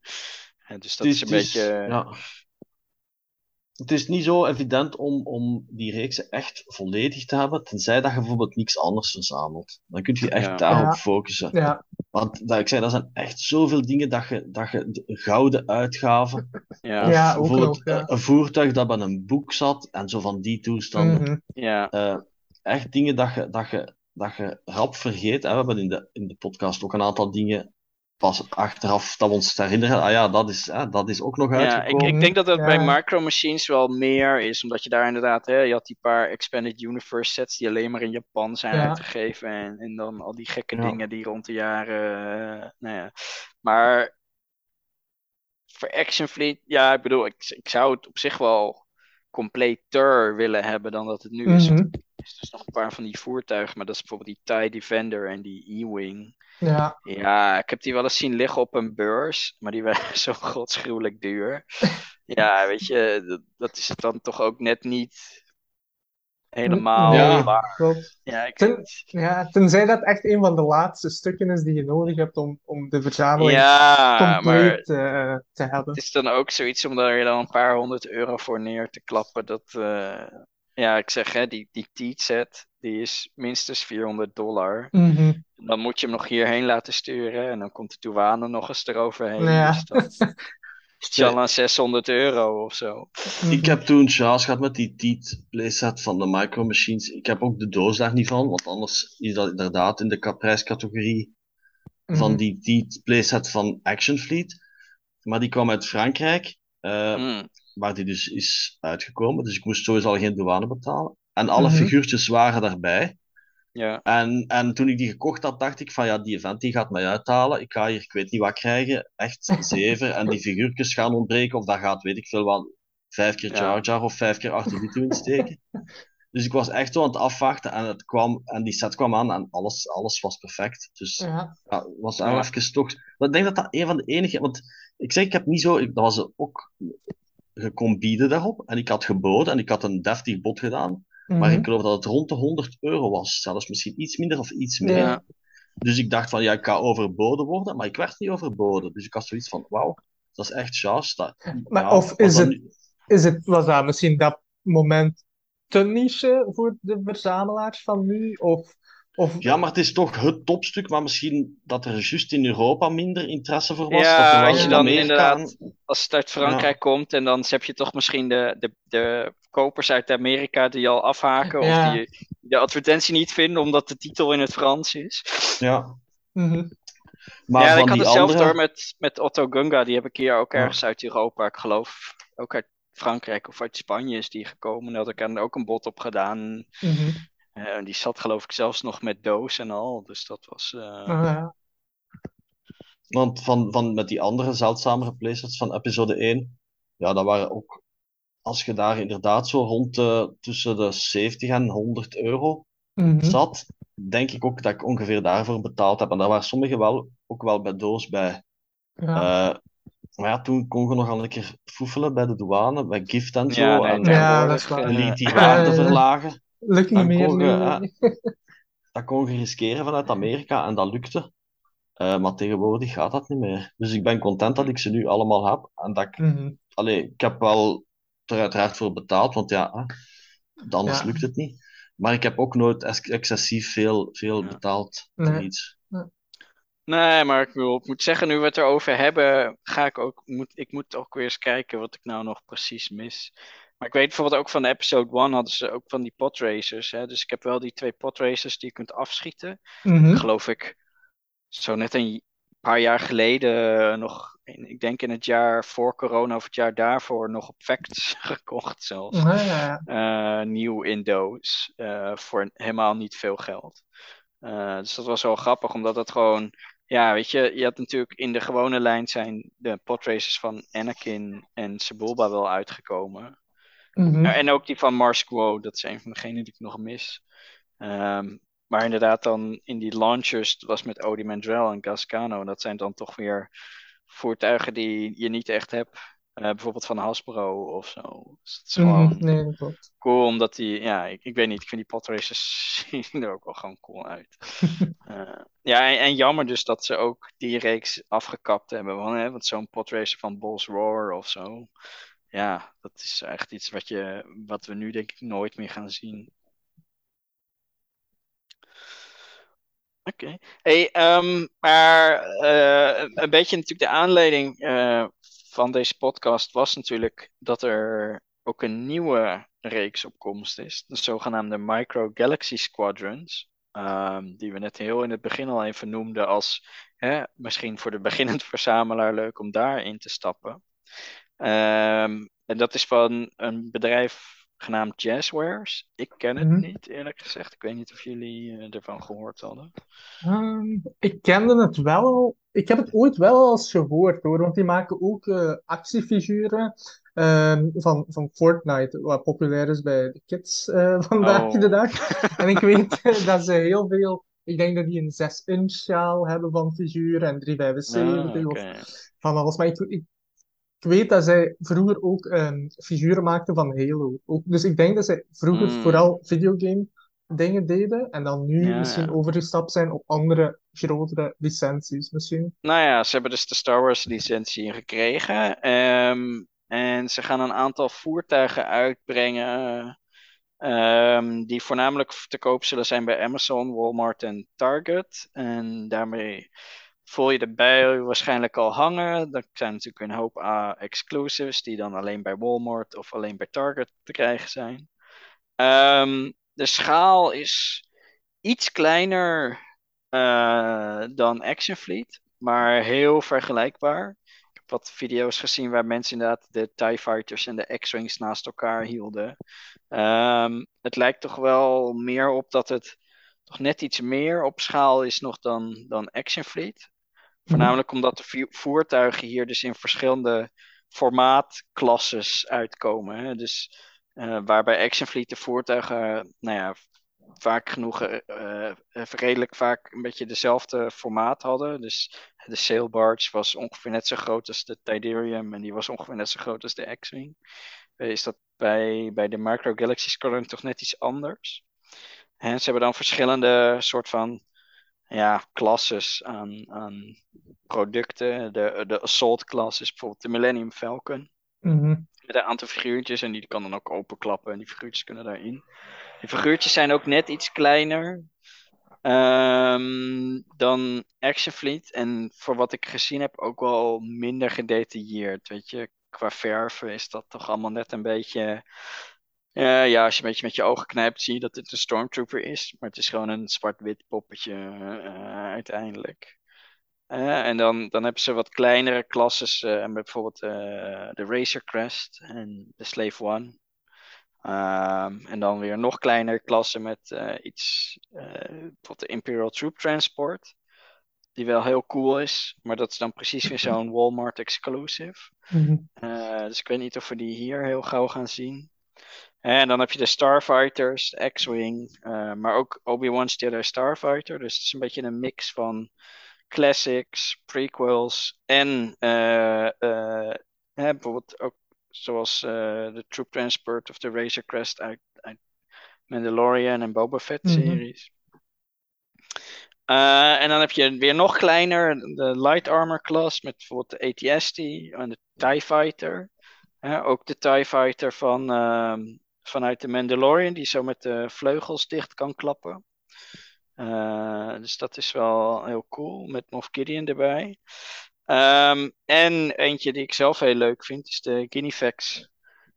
Eh, dus dat het is een beetje. ja. Het is niet zo evident om, om die reeksen echt volledig te hebben, tenzij dat je bijvoorbeeld niks anders verzamelt. Dan kun je echt Ja. daarop Ja. focussen. Ja. Want dat ik zei, dat zijn echt zoveel dingen dat je, dat je de gouden uitgaven, Ja, of Ja, ook bijvoorbeeld ja. een voertuig dat bij een boek zat, en zo van die toestanden. Mhm. ja. Eh, echt dingen dat je, dat je, dat je rap vergeet. Hè. We hebben in de, in de podcast ook een aantal dingen pas achteraf dat we ons herinneren. Ah ja, dat is, hè, dat is ook nog Ja, ik, uitgekomen. ik denk dat dat bij. Micro Machines wel meer is, omdat je daar inderdaad, hè, je had die paar Expanded Universe sets die alleen maar in Japan zijn Ja. uitgegeven en, en dan al die gekke Ja. dingen die rond de jaren, eh, nou ja. Maar voor Action Fleet, ja, ik bedoel, ik, ik zou het op zich wel completer willen hebben dan dat het nu is. Mhm. Er is dus nog een paar van die voertuigen, maar dat is bijvoorbeeld die TIE Defender en die E-Wing. Ja. Ja, ik heb die wel eens zien liggen op een beurs, maar die waren zo godsgruwelijk duur. Ja, weet je, dat, dat is het dan toch ook net niet helemaal Ja. waar. Ja, ik Ten- Ja, tenzij dat echt een van de laatste stukken is die je nodig hebt om, om de verzameling ja, maar compleet eh, te hebben. het is dan ook zoiets om daar dan een paar honderd euro voor neer te klappen. Dat, eh, ja, ik zeg hè, die, die Teat set, die is minstens 400 dollar. Mhm. Dan moet je hem nog hierheen laten sturen en dan komt de douane nog eens eroverheen. Ja. Dus dan- Tjallan 600 euro of zo. Ik heb toen chance gehad met die Teat playset van de Micro Machines. Ik heb ook de doos daar niet van, want anders is dat inderdaad in de prijscategorie van Mhm. die Teat playset van Action Fleet. Maar die kwam uit Frankrijk, eh, waar die dus is uitgekomen. Dus ik moest sowieso al geen douane betalen. En alle Mhm. figuurtjes waren daarbij. Ja. En, en toen ik die gekocht had, dacht ik van ja, die event die gaat mij uithalen. Ik ga hier, ik weet niet wat krijgen. Echt zever. en die figuurtjes gaan ontbreken. Of daar gaat, weet ik veel wat, vijf keer Ja. Jar Jar of vijf keer Arthur in steken. Dus ik was echt zo aan het afwachten. En, het kwam, en die set kwam aan en alles, alles was perfect. Dus Ja. was Ja. wel even toch... Maar ik denk dat dat een van de enige... Want ik zeg, ik heb niet zo... ik- dat was ook... Bieden daarop. En ik had geboden. En ik had een deftig bod gedaan. Maar Mhm. ik geloof dat het rond de 100 euro was. Zelfs misschien iets minder of iets meer. Ja. Dus ik dacht van, ja, ik ga overboden worden. Maar ik werd niet overboden. Dus ik had zoiets van, wauw, dat is echt. Dat, Maar ja, of is het- nu- Is het, was dat misschien dat moment te niche voor de verzamelaars van nu? Of, of Ja, maar het is toch het topstuk. Maar misschien dat er juist in Europa minder interesse voor was. Ja, dat er als je dan Amerika inderdaad- Als het uit Frankrijk komt en dan heb je toch misschien de, de, de kopers uit Amerika die al afhaken. Ja. Of die de advertentie niet vinden omdat de titel in het Frans is. Ja. Mhm. Maar ja, van ik had hetzelfde andere... hoor met, met Otto Gunga. Die heb ik hier ook Ja. ergens uit Europa. Ik geloof ook uit Frankrijk of uit Spanje is die gekomen. Daar had ik er ook een bod op gedaan. Mhm. Eh, die zat geloof ik zelfs nog met doos en al. Dus dat was... eh, Ah, ja. Want van, van met die andere zeldzamere playsets van episode 1, ja, dat waren ook, als je daar inderdaad zo rond de, tussen de 70 en 100 euro Mhm. zat, denk ik ook dat ik ongeveer daarvoor betaald heb. En daar waren sommige wel, ook wel bij doos bij. Ja. Eh, maar ja, toen kon je nogal een keer foefelen bij de douane, bij gift en zo. ja, nee, en Ja, dat is tegenwoordig, waar. eh, liet die waarde verlagen. Lukt niet meer kon Dat kon je riskeren vanuit Amerika en dat lukte. Eh, maar tegenwoordig gaat dat niet meer. Dus ik ben content dat ik ze nu allemaal heb. En dat ik, allee, ik heb wel er uiteraard voor betaald, want ja, hè, anders Ja. lukt het niet. Maar ik heb ook nooit ex- excessief veel, veel Ja. betaald voor Nee. iets. Nee, maar ik, wil, ik moet zeggen, nu we het erover hebben, ga ik ook, moet, ik moet ook weer eens kijken wat ik nou nog precies mis. Maar ik weet bijvoorbeeld ook van de episode 1 hadden ze ook van die podracers. Hè? Dus ik heb wel die twee podracers die je kunt afschieten. Mhm. Geloof ik, zo net een paar jaar geleden eh, nog, in- ik denk in het jaar voor corona of het jaar daarvoor, nog op Facts gekocht zelfs. Ja, ja. Eh, nieuw in doos. eh, voor helemaal niet veel geld. Dus dat was wel grappig, omdat het gewoon. Ja, weet je, je had natuurlijk in de gewone lijn zijn de podraces van Anakin en Sebulba wel uitgekomen. Mhm. En ook die van Mars Quo, dat is een van degenen die ik nog mis. Ehm, maar inderdaad, dan in die launchers, was met Odi Mandrell en Gascano. Dat zijn dan toch weer voertuigen die je niet echt hebt. Eh, bijvoorbeeld van Hasbro of zo. Dus het is gewoon Mhm. Nee, dat klopt. cool, omdat die, ja, ik, ik weet niet, ik vind die podraces zien er ook wel gewoon cool uit. Eh, ja, en, en jammer dus dat ze ook die reeks afgekapt hebben. Want, hè, want zo'n podracer van Bulls Roar of zo, ja, dat is echt iets wat, je, wat we nu denk ik nooit meer gaan zien. Oké. Hey, ehm, maar eh, een beetje natuurlijk de aanleiding eh, van deze podcast was natuurlijk dat er ook een nieuwe reeks op komst is. De zogenaamde Micro Galaxy Squadrons. ehm, die we net heel in het begin al even noemden als hè, misschien voor de beginnend verzamelaar leuk om daarin te stappen. Ehm, en dat is van een bedrijf genaamd Jazzwares. Ik ken het Mhm. niet, eerlijk gezegd. Ik weet niet of jullie eh, ervan gehoord hadden. Ehm, ik kende het wel. Ik heb het ooit wel eens gehoord hoor, want die maken ook eh, actiefiguren ehm, van, van Fortnite, wat populair is bij de kids eh, vandaag Oh. de dag. En ik weet dat ze heel veel, ik denk dat die een 6-inch schaal hebben van figuren en 375 Ah, of van alles. Maar ik, ik, ik weet dat zij vroeger ook figuren maakten van Halo. Ook, dus ik denk dat zij vroeger Mm. vooral videogame dingen deden en dan nu Ja, misschien ja. overgestapt zijn op andere grotere licenties misschien. Nou ja, ze hebben dus de Star Wars licentie gekregen. Ehm, en ze gaan een aantal voertuigen uitbrengen. ehm, die voornamelijk te koop zullen zijn bij Amazon, Walmart en Target. En daarmee voel je erbij waarschijnlijk al hangen. Er zijn natuurlijk een hoop exclusives die dan alleen bij Walmart of alleen bij Target te krijgen zijn. Ehm, de schaal is iets kleiner uh, dan Action Fleet, maar heel vergelijkbaar. Ik heb wat video's gezien waar mensen inderdaad de TIE Fighters en de X-Wings naast elkaar hielden. Um, het lijkt toch wel meer op dat het toch net iets meer op schaal is nog dan, dan Action Fleet. Voornamelijk omdat de voertuigen hier dus in verschillende formaatklasses uitkomen. Hè? Dus uh, waarbij Action Fleet de voertuigen, nou ja, vaak genoeg, uh, redelijk vaak een beetje dezelfde formaat hadden. Dus de Sail Barge was ongeveer net zo groot als de Tidarium en die was ongeveer net zo groot als de X-Wing. Is dat bij, bij de Micro Galaxy Squadron toch net iets anders? En ze hebben dan verschillende soort van ja, klasses aan, aan producten. De, de Assault class is bijvoorbeeld de Millennium Falcon. Mhm. Met een aantal figuurtjes en die kan dan ook openklappen en die figuurtjes kunnen daarin. Die figuurtjes zijn ook net iets kleiner um, dan Action Fleet. En voor wat ik gezien heb ook wel minder gedetailleerd. Weet je, qua verven is dat toch allemaal net een beetje uh, ja, als je een beetje met je ogen knijpt, zie je dat het een Stormtrooper is. Maar het is gewoon een zwart-wit poppetje uh, uiteindelijk. Uh, en dan, dan hebben ze wat kleinere klasses, met bijvoorbeeld de Racer Crest en de Slave One. Um, en dan weer nog kleinere klassen met iets, bijvoorbeeld de Imperial Troop Transport. Die wel heel cool is, maar dat is dan precies weer zo'n Walmart exclusive. Mm dus ik weet niet of we die hier heel gauw gaan zien. En dan heb je de Starfighters, de X-Wing, uh, maar ook Obi-Wan's Jedi Starfighter. Dus het is een beetje een mix van classics, prequels en uh, uh, bijvoorbeeld ook zoals de Troop Transport of de Razor Crest uit, uit Mandalorian en Boba Fett mhm. series. en dan heb je weer nog kleiner de Light Armor class met bijvoorbeeld de ATST en de TIE Fighter. ook de TIE Fighter van, ehm, vanuit de Mandalorian, die zo met de vleugels dicht kan klappen. Uh, dus dat is wel heel cool, met Moff Gideon erbij. Um, en eentje die ik zelf heel leuk vind, is de Guinefax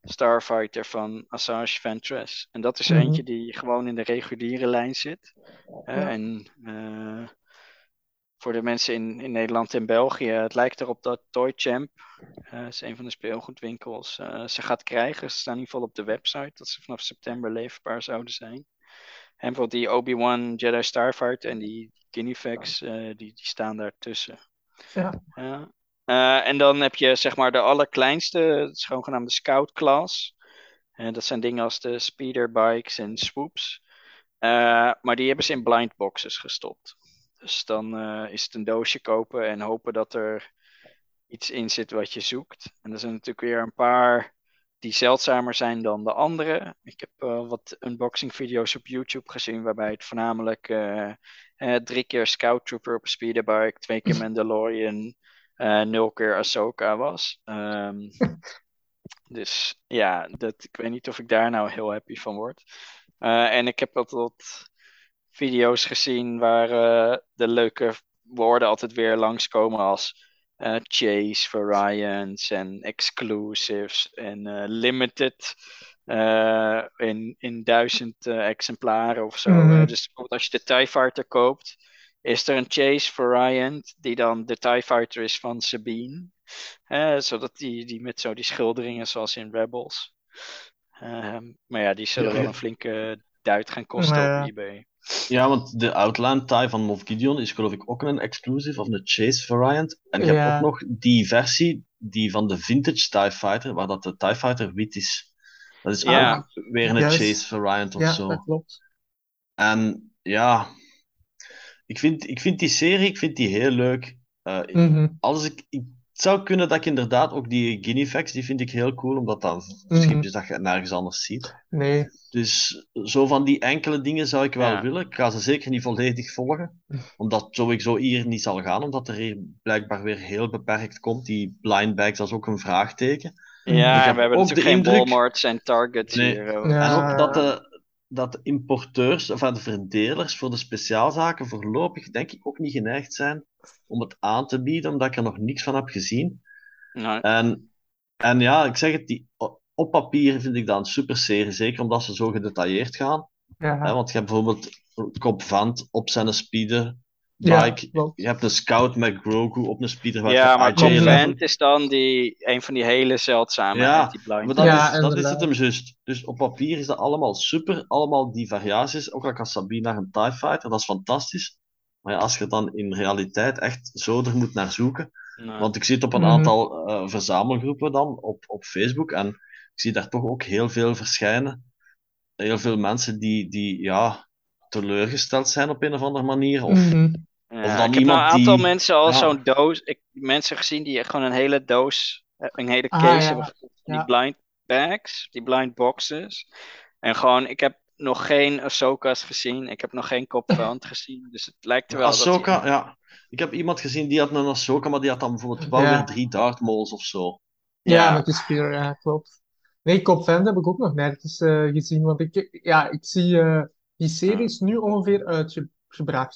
Starfighter van Assange Ventress. En dat is mm eentje die gewoon in de reguliere lijn zit. Uh, en uh, voor de mensen in, in Nederland en België. Het lijkt erop dat Toy Champ, uh, is een van de speelgoedwinkels, uh, ze gaat krijgen. Ze staan in ieder geval op de website dat ze vanaf september leefbaar zouden zijn. En bijvoorbeeld die Obi-Wan Jedi Starfighter en die Guinefax, uh, die, die staan daartussen. Ja. en dan heb je zeg maar de allerkleinste, het is zogenaamde Scout Class. En dat zijn dingen als de speederbikes en swoops. maar die hebben ze in blind boxes gestopt. Dus dan uh, is het een doosje kopen en hopen dat er iets in zit wat je zoekt. En er zijn natuurlijk weer een paar die zeldzamer zijn dan de andere. Ik heb uh, wat unboxing video's op YouTube gezien waarbij het voornamelijk uh, drie keer Scout Trooper op een speederbike, twee keer Mandalorian, nul keer Ahsoka was. Um, dus ja, dat, ik weet niet of ik daar nou heel happy van word. en ik heb wat, wat video's gezien waar uh, de leuke woorden altijd weer langskomen als uh, chase, variants en exclusives en uh, limited in, in duizend exemplaren of zo. Mm. dus bijvoorbeeld als je de TIE Fighter koopt, is er een chase variant die dan de TIE Fighter is van Sabine. zodat die, die met zo die schilderingen zoals in Rebels. Ehm, maar ja, die zullen wel een flinke duit gaan kosten op eBay. Ja, want de Outland TIE van Moff Gideon is geloof ik ook een exclusive of een Chase variant. En je Ja. hebt ook nog die versie die van de vintage TIE Fighter, waar dat de TIE Fighter wit is. Dat is Ja. ook weer een Juist. Chase variant of Ja, zo. dat klopt. En ja, ik vind, ik vind die serie ik vind die heel leuk. Eh, Mhm. als ik, ik, het zou kunnen dat ik inderdaad ook die Guinefax, die vind ik heel cool, omdat dat Mhm. schipjes dat je nergens anders ziet. Nee. Dus zo van die enkele dingen zou ik wel Ja. willen. Ik ga ze zeker niet volledig volgen, omdat sowieso hier niet zal gaan, omdat er hier blijkbaar weer heel beperkt komt. Die blind bags, dat is ook een vraagteken. Ja, Ik heb we hebben ook natuurlijk de geen indruk- Walmarts en Targets Nee. hier. Ja. En ook dat de, dat de importeurs, of de verdelers voor de speciaalzaken voorlopig denk ik ook niet geneigd zijn om het aan te bieden, omdat ik er nog niks van heb gezien. Nee. En, en ja, ik zeg het, die, op papier vind ik dat een super serie, zeker omdat ze zo gedetailleerd gaan. Ja, Hè, want je hebt bijvoorbeeld Cobb Van't op zijn speeder Ja, je hebt een scout met Grogu op een speeder. waar Ja, je maar IJ Cobb J11. Van't is dan die, een van die hele zeldzame Ja. Maar dat, Ja, is, dat is het hem juist. Dus op papier is dat allemaal super. Allemaal die variaties. Ook al kan Sabine naar een TIE Fighter, dat is fantastisch. Maar ja, als je dan in realiteit echt zo er moet naar zoeken. Nee. Want ik zit op een Mhm. aantal eh, verzamelgroepen dan op, op Facebook. En ik zie daar toch ook heel veel verschijnen. Heel veel mensen die, die ja, teleurgesteld zijn op een of andere manier. Of, Mhm. Ja, Of dan ik heb iemand nou een aantal die- mensen al ja. zo'n doos, ik, mensen gezien die echt gewoon een hele doos, eh, een hele Ah, case ja. hebben van die Ja. blind bags, die blind boxes. En gewoon, ik heb nog geen Ahsoka's gezien, ik heb nog geen Cobb Van't gezien, dus het lijkt er wel dat Ahsoka, die- ja. Ik heb iemand gezien die had een Ahsoka, maar die had dan bijvoorbeeld wel Ja. weer drie Darth Mauls of zo. Ja, Ja. met die spier, ja, klopt. Nee, Cop Fan heb ik ook nog nergens eh, gezien, want ik, ja, ik zie eh, die serie is nu ongeveer uitgebracht,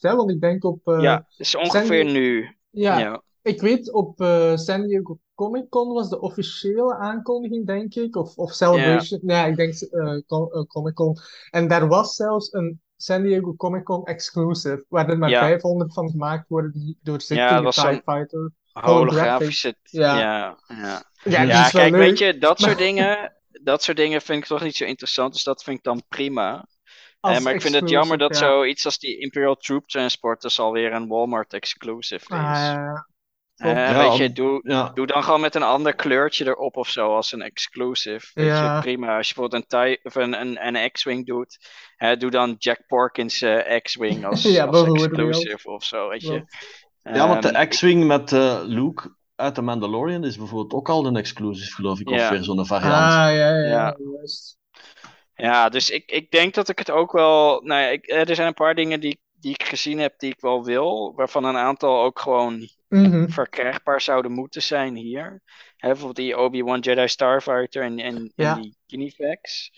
hè, want ik denk op, eh, Ja, is ongeveer nu. ja, Ja. ik weet op eh, San Diego Comic Con was de officiële aankondiging, denk ik, of, of Celebration, nee, ik denk eh, Com- Comic Con. En daar was zelfs een San Diego Comic Con exclusive, waar er maar Ja. 500 van gemaakt worden, die Ja, dat was TIE Fighter. Holografische. Ja. Ja, ja. Ja, Ja, kijk, leuk. weet je, dat soort dingen, dat soort dingen vind ik toch niet zo interessant, dus dat vind ik dan prima. Als Eh, maar ik vind het jammer dat ja. zoiets als die Imperial Troop Transporters alweer een Walmart exclusive is. Ah, Eh. Ja, weet je, doe, Ja, doe dan gewoon met een ander kleurtje erop of zo als een exclusive. Weet Ja. je, prima. Als je bijvoorbeeld een, of een, een, een X-Wing doet, hè, doe dan Jack Porkins eh, X-Wing als, Ja, als bijvoorbeeld. exclusive of zo, weet je. Klopt. ja want de Ehm, X-Wing met eh, Luke uit The Mandalorian is bijvoorbeeld ook al een exclusive, geloof ik. Of Ja. weer zo'n variant. Ah, ja, ja, Ja. ja, juist. Ja, dus ik, ik denk dat ik het ook wel. Nou ja, ik, eh, er zijn een paar dingen die, die ik gezien heb die ik wel wil, waarvan een aantal ook gewoon Mhm. verkrijgbaar zouden moeten zijn hier. Hè, bijvoorbeeld die Obi-Wan Jedi Starfighter en, en, Ja. en die Kinefax.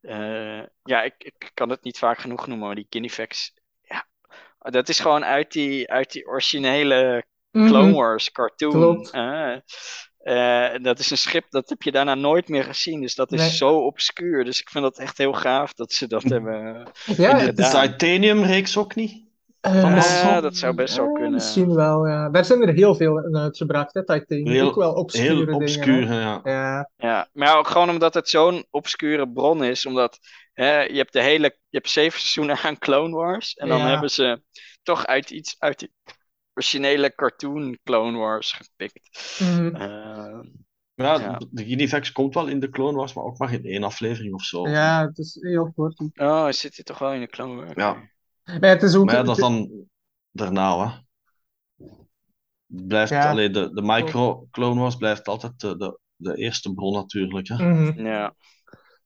Eh, ja, ik, ik kan het niet vaak genoeg noemen, maar die Kinefax. Ja, dat is gewoon uit die, uit die originele Mhm. Clone Wars cartoon. Klopt. Eh, dat is een schip, dat heb je daarna nooit meer gezien. Dus dat is Nee. zo obscuur. Dus ik vind dat echt heel gaaf dat ze dat hebben. Ja, de het- de. Titanium-reeks ook niet? eh, Ja, dat zou best wel eh, kunnen. Misschien wel, ja. Daar zijn er heel veel in uitgebracht, hè, Titanium. Heel- ook wel obscure Heel dingen. ja. Ja, Ja, maar ook gewoon omdat het zo'n obscure bron is. Omdat hè, je hebt de hele, je hebt zeven seizoenen aan Clone Wars. En dan Ja. hebben ze toch uit iets uit die originele cartoon Clone Wars gepikt. Mhm. Eh, Ja, Ja. de Ginivex komt wel in de Clone Wars, maar ook maar in één aflevering of zo. ja, het is heel kort. oh, hij zit hier toch wel in de Clone Wars? Ja. Maar het is ook... Maar ja, dat is dan daarna, hè. Blijft, Ja. allee, de, de micro Clone Wars blijft altijd de, de, de eerste bron natuurlijk, hè. Mhm. Ja.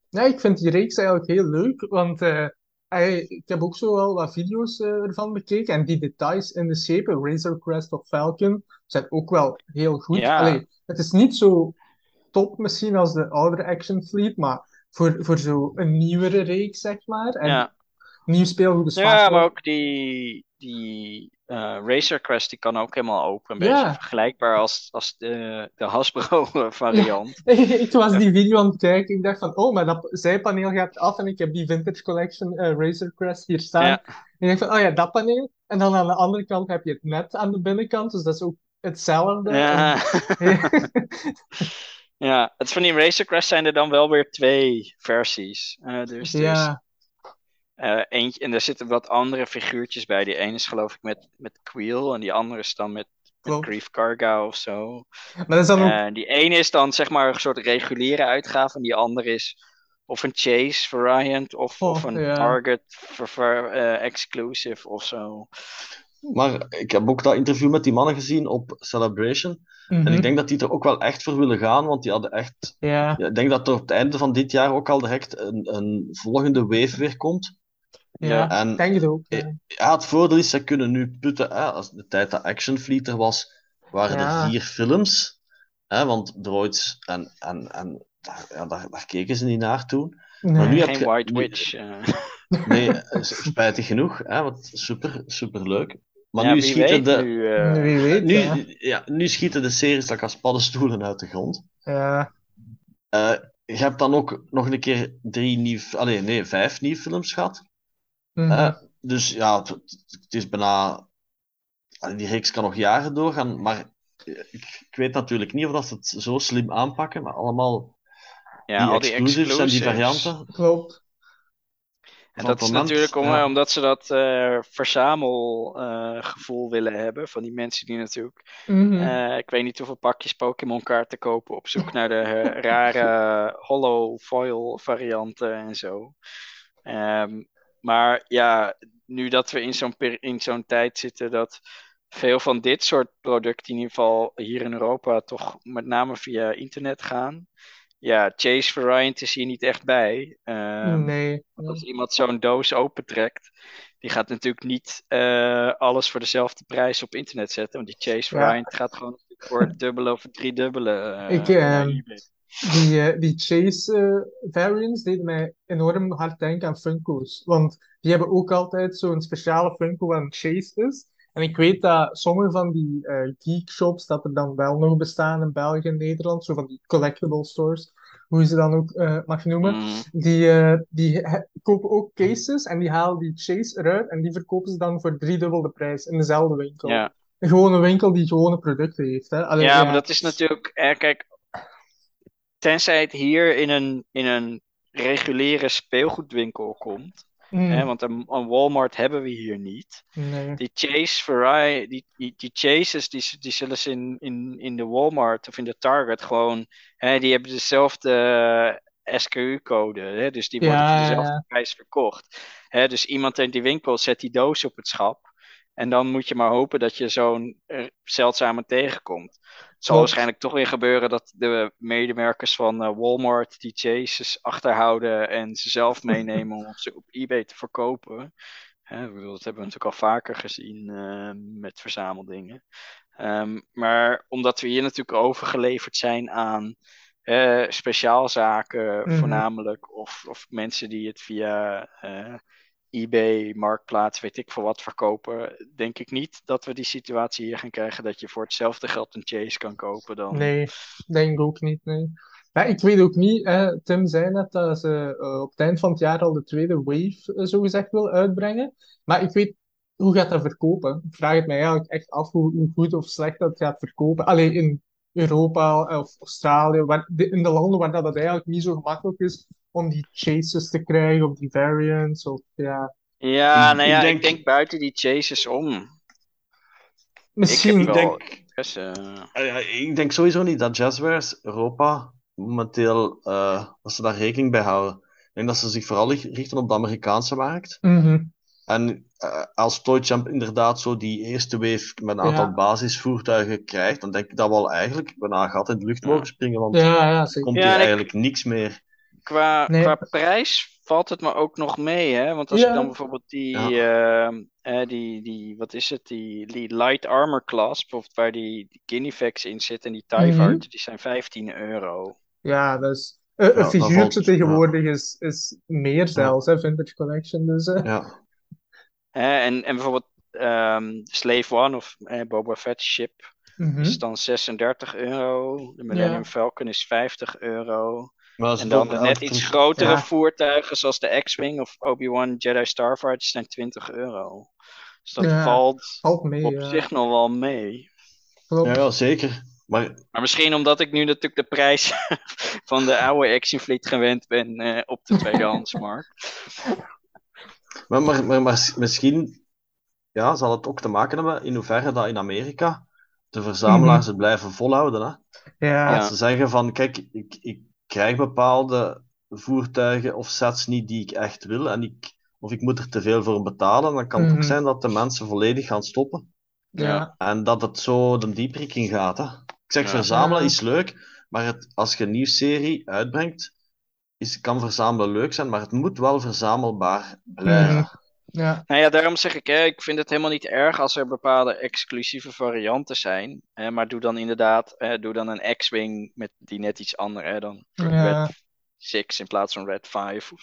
Ja, ik vind die reeks eigenlijk heel leuk, want eh, hij- ik heb ook zo wel wat video's eh, ervan bekeken en die details in de schepen, Razor Crest of Falcon, zijn ook wel heel goed. Ja. Allee, het is niet zo top misschien als de oudere Action Fleet, maar voor, voor zo een nieuwere reeks, zeg maar. En Ja. nieuw speelgoed is ja, maar ook die, die eh, Racer Crest die kan ook helemaal open. Een Ja. beetje vergelijkbaar als, als de, de Hasbro variant. ik was die video aan het kijken. Ik dacht van, oh, maar dat zijpaneel gaat af en ik heb die Vintage Collection eh, Razor Crest hier staan. Ja. En ik dacht van, oh ja, dat paneel. En dan aan de andere kant heb je het net aan de binnenkant, dus dat is ook hetzelfde. Ja. Ja, het van die Racer Crest zijn er dan wel weer twee versies. Eh, dus er eh, eentje, en er zitten wat andere figuurtjes bij. Die ene is geloof ik met, met Queel en die andere is dan met, met. Grief Karga of zo. Maar dat is dan ook, Eh, die ene is dan zeg maar een soort reguliere uitgave en die andere is of een Chase variant of, Oh, of een ja. Target ver- eh, exclusive of zo. Maar ik heb ook dat interview met die mannen gezien op Celebration. En mhm, ik denk dat die er ook wel echt voor willen gaan, want die hadden echt... ja, Ja, ik denk dat er op het einde van dit jaar ook al direct een, een volgende wave weer komt. Ja, En ik denk het ook. ja. ja, het voordeel is, ze kunnen nu putten. Hè, als de tijd dat Action Fleet er was, waren Ja. er vier films. Hè, want Droids en, en, en daar, ja, daar, daar keken ze niet naar toen. Maar nu Nee. heb Geen je- White nu- Witch. eh. Nee, eh, spijtig genoeg. Hè, want super, super leuk. Maar Ja, nu schieten weet de, nu. eh, Wie weet, nu, ja. ja, nu schieten de series like als paddenstoelen uit de grond. Ja. Eh, je hebt dan ook nog een keer drie nieuw, allee, nee, vijf nieuwe films gehad. Mhm. Eh, dus ja, het, het is bijna. Die reeks kan nog jaren doorgaan, maar ik, ik weet natuurlijk niet of dat ze het zo slim aanpakken, maar allemaal ja, die al die exclusives en die varianten. Klopt. En dat is natuurlijk om, ja. eh, omdat ze dat eh verzamelgevoel willen hebben. Van die mensen die natuurlijk. Mhm. eh, ik weet niet hoeveel pakjes Pokémon kaarten kopen op zoek naar de rare hollow foil varianten en zo. Ehm, maar ja, nu dat we in zo'n in zo'n tijd zitten dat veel van dit soort producten, in ieder geval hier in Europa, toch met name via internet gaan. Ja, Chase Variant is hier niet echt bij. Ehm, nee. als iemand zo'n doos opentrekt, die gaat natuurlijk niet eh, alles voor dezelfde prijs op internet zetten. Want die Chase Ja. Variant gaat gewoon voor het dubbele of het driedubbele. eh, Ik, eBay. Die, eh, die Chase eh, variants deden mij enorm hard denken aan Funko's. Want die hebben ook altijd zo'n speciale Funko waar een Chase is. En ik weet dat sommige van die eh geek shops, dat er dan wel nog bestaan in België en Nederland, zo van die collectible stores, hoe je ze dan ook mag noemen, Mm, die, die kopen ook cases en die halen die Chase eruit en die verkopen ze dan voor driedubbel de prijs in dezelfde winkel. ja. Een gewone winkel die gewone producten heeft. Hè. Ja, maar dat is natuurlijk. Eh, kijk, tenzij het hier in een, in een reguliere speelgoedwinkel komt. Mm, Hè, want een, een Walmart hebben we hier niet. nee. Die Chase Variety, die, die, die Chases, die, die zullen ze in, in, in de Walmart of in de Target gewoon, hè, die hebben dezelfde eh, SKU-code, hè, dus die worden Ja, voor dezelfde ja. prijs verkocht. Hè, dus iemand in die winkel zet die doos op het schap en dan moet je maar hopen dat je zo'n eh, zeldzame tegenkomt. Het zal waarschijnlijk toch weer gebeuren dat de medewerkers van eh, Walmart die Chases achterhouden en ze zelf meenemen om ze op eBay te verkopen. Hè, ik bedoel, dat hebben we natuurlijk al vaker gezien eh, met verzameldingen. Ehm, maar omdat we hier natuurlijk overgeleverd zijn aan eh, speciaalzaken, Mhm. voornamelijk, of, of mensen die het via eBay, Marktplaats, weet ik veel wat verkopen, denk ik niet dat we die situatie hier gaan krijgen dat je voor hetzelfde geld een Chase kan kopen dan. Nee, denk ook niet, nee. Maar ik weet ook niet, hè, Tim zei net dat ze eh, op het eind van het jaar al de tweede wave, eh, zogezegd, wil uitbrengen. Maar ik weet, hoe gaat dat verkopen? Ik vraag het mij eigenlijk echt af hoe, goed of slecht dat gaat verkopen. Alleen in Europa of Australië, waar, in de landen waar dat, dat eigenlijk niet zo gemakkelijk is om die chases te krijgen of die variants. Of, ja. Ja, Ik- nou ik ja, denk- ik denk buiten die Chases om. Misschien, Ik Ik wel denk, eh, ja, ik denk sowieso niet dat Jazzwares Europa momenteel eh, dat ze daar rekening bij houden. Ik denk dat ze zich vooral ri- richten op de Amerikaanse markt. Mhm. En eh, als Toychamp inderdaad zo die eerste wave met een aantal Ja. basisvoertuigen krijgt, dan denk ik dat we al eigenlijk bijna gat in de lucht mogen springen, want Ja, ja, er komt Ja, hier eigenlijk niks meer. Qua, Nee. qua prijs valt het me ook nog mee, hè? Want als Ja. ik dan bijvoorbeeld die, ehm, eh, die, die, wat is het, die, die light armor class, bijvoorbeeld waar die, die Guinevex in zit en die Mhm. die zijn 15 euro. Ja, dat is... Een, figuurtje valt- tegenwoordig is, is meer zelfs, hè, Vintage Collection. Dus, eh, Ja. Hè, en, en bijvoorbeeld ehm, Slave One of eh, Boba Fett ship mhm. is dan 36 euro. De Millennium Ja. Falcon is 50 euro. En dan de net iets grotere Ja. voertuigen zoals de X-Wing of Obi-Wan Jedi Starfighter zijn 20 euro. Dus dat Ja. valt mee, op ja. zich nog wel mee. Ja, ja, zeker. Maar Maar misschien omdat ik nu natuurlijk de prijs van de oude Action Fleet gewend ben eh, op de tweedehandsmarkt. Maar, maar, maar, maar misschien ja, zal het ook te maken hebben in hoeverre dat in Amerika de verzamelaars het blijven volhouden. Hè? Ja. Als ze zeggen van, kijk, ik, ik krijg bepaalde voertuigen of sets niet die ik echt wil, en ik, of ik moet er te veel voor betalen, dan kan het Mhm. ook zijn dat de mensen volledig gaan stoppen. Ja. En dat het zo de dieprik in gaat. Hè? Ik zeg, Ja. verzamelen is leuk, maar het, als je een nieuwe serie uitbrengt, is, kan verzamelen leuk zijn, maar het moet wel verzamelbaar blijven. Mhm. Ja. Nou ja, daarom zeg ik, hè, ik vind het helemaal niet erg als er bepaalde exclusieve varianten zijn. Hè, maar doe dan inderdaad, hè, doe dan een X-Wing met die net iets anders, hè, dan Ja. Red 6 in plaats van Red 5. Of,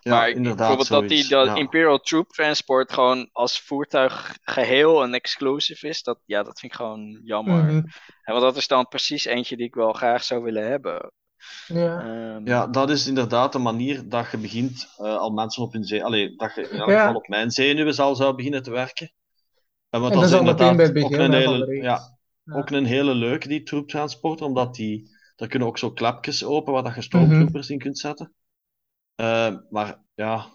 Ja, maar inderdaad, bijvoorbeeld dat die dat Ja. Imperial Troop Transport gewoon als voertuig geheel en exclusive is, dat, ja, dat vind ik gewoon jammer. Mhm. Want dat is dan precies eentje die ik wel graag zou willen hebben. Ja. Ehm, Ja, dat is inderdaad de manier dat je begint eh, al mensen op hun zee... Allee, dat je in Ja. geval op mijn zenuwen zal zou beginnen te werken. En, want En dat is inderdaad bij het ook begin een hele, ja, Ja. ook een hele leuke, die troeptransporter, omdat die... Daar kunnen ook zo klapjes open waar dat je stormtroopers in kunt zetten. Eh, maar ja,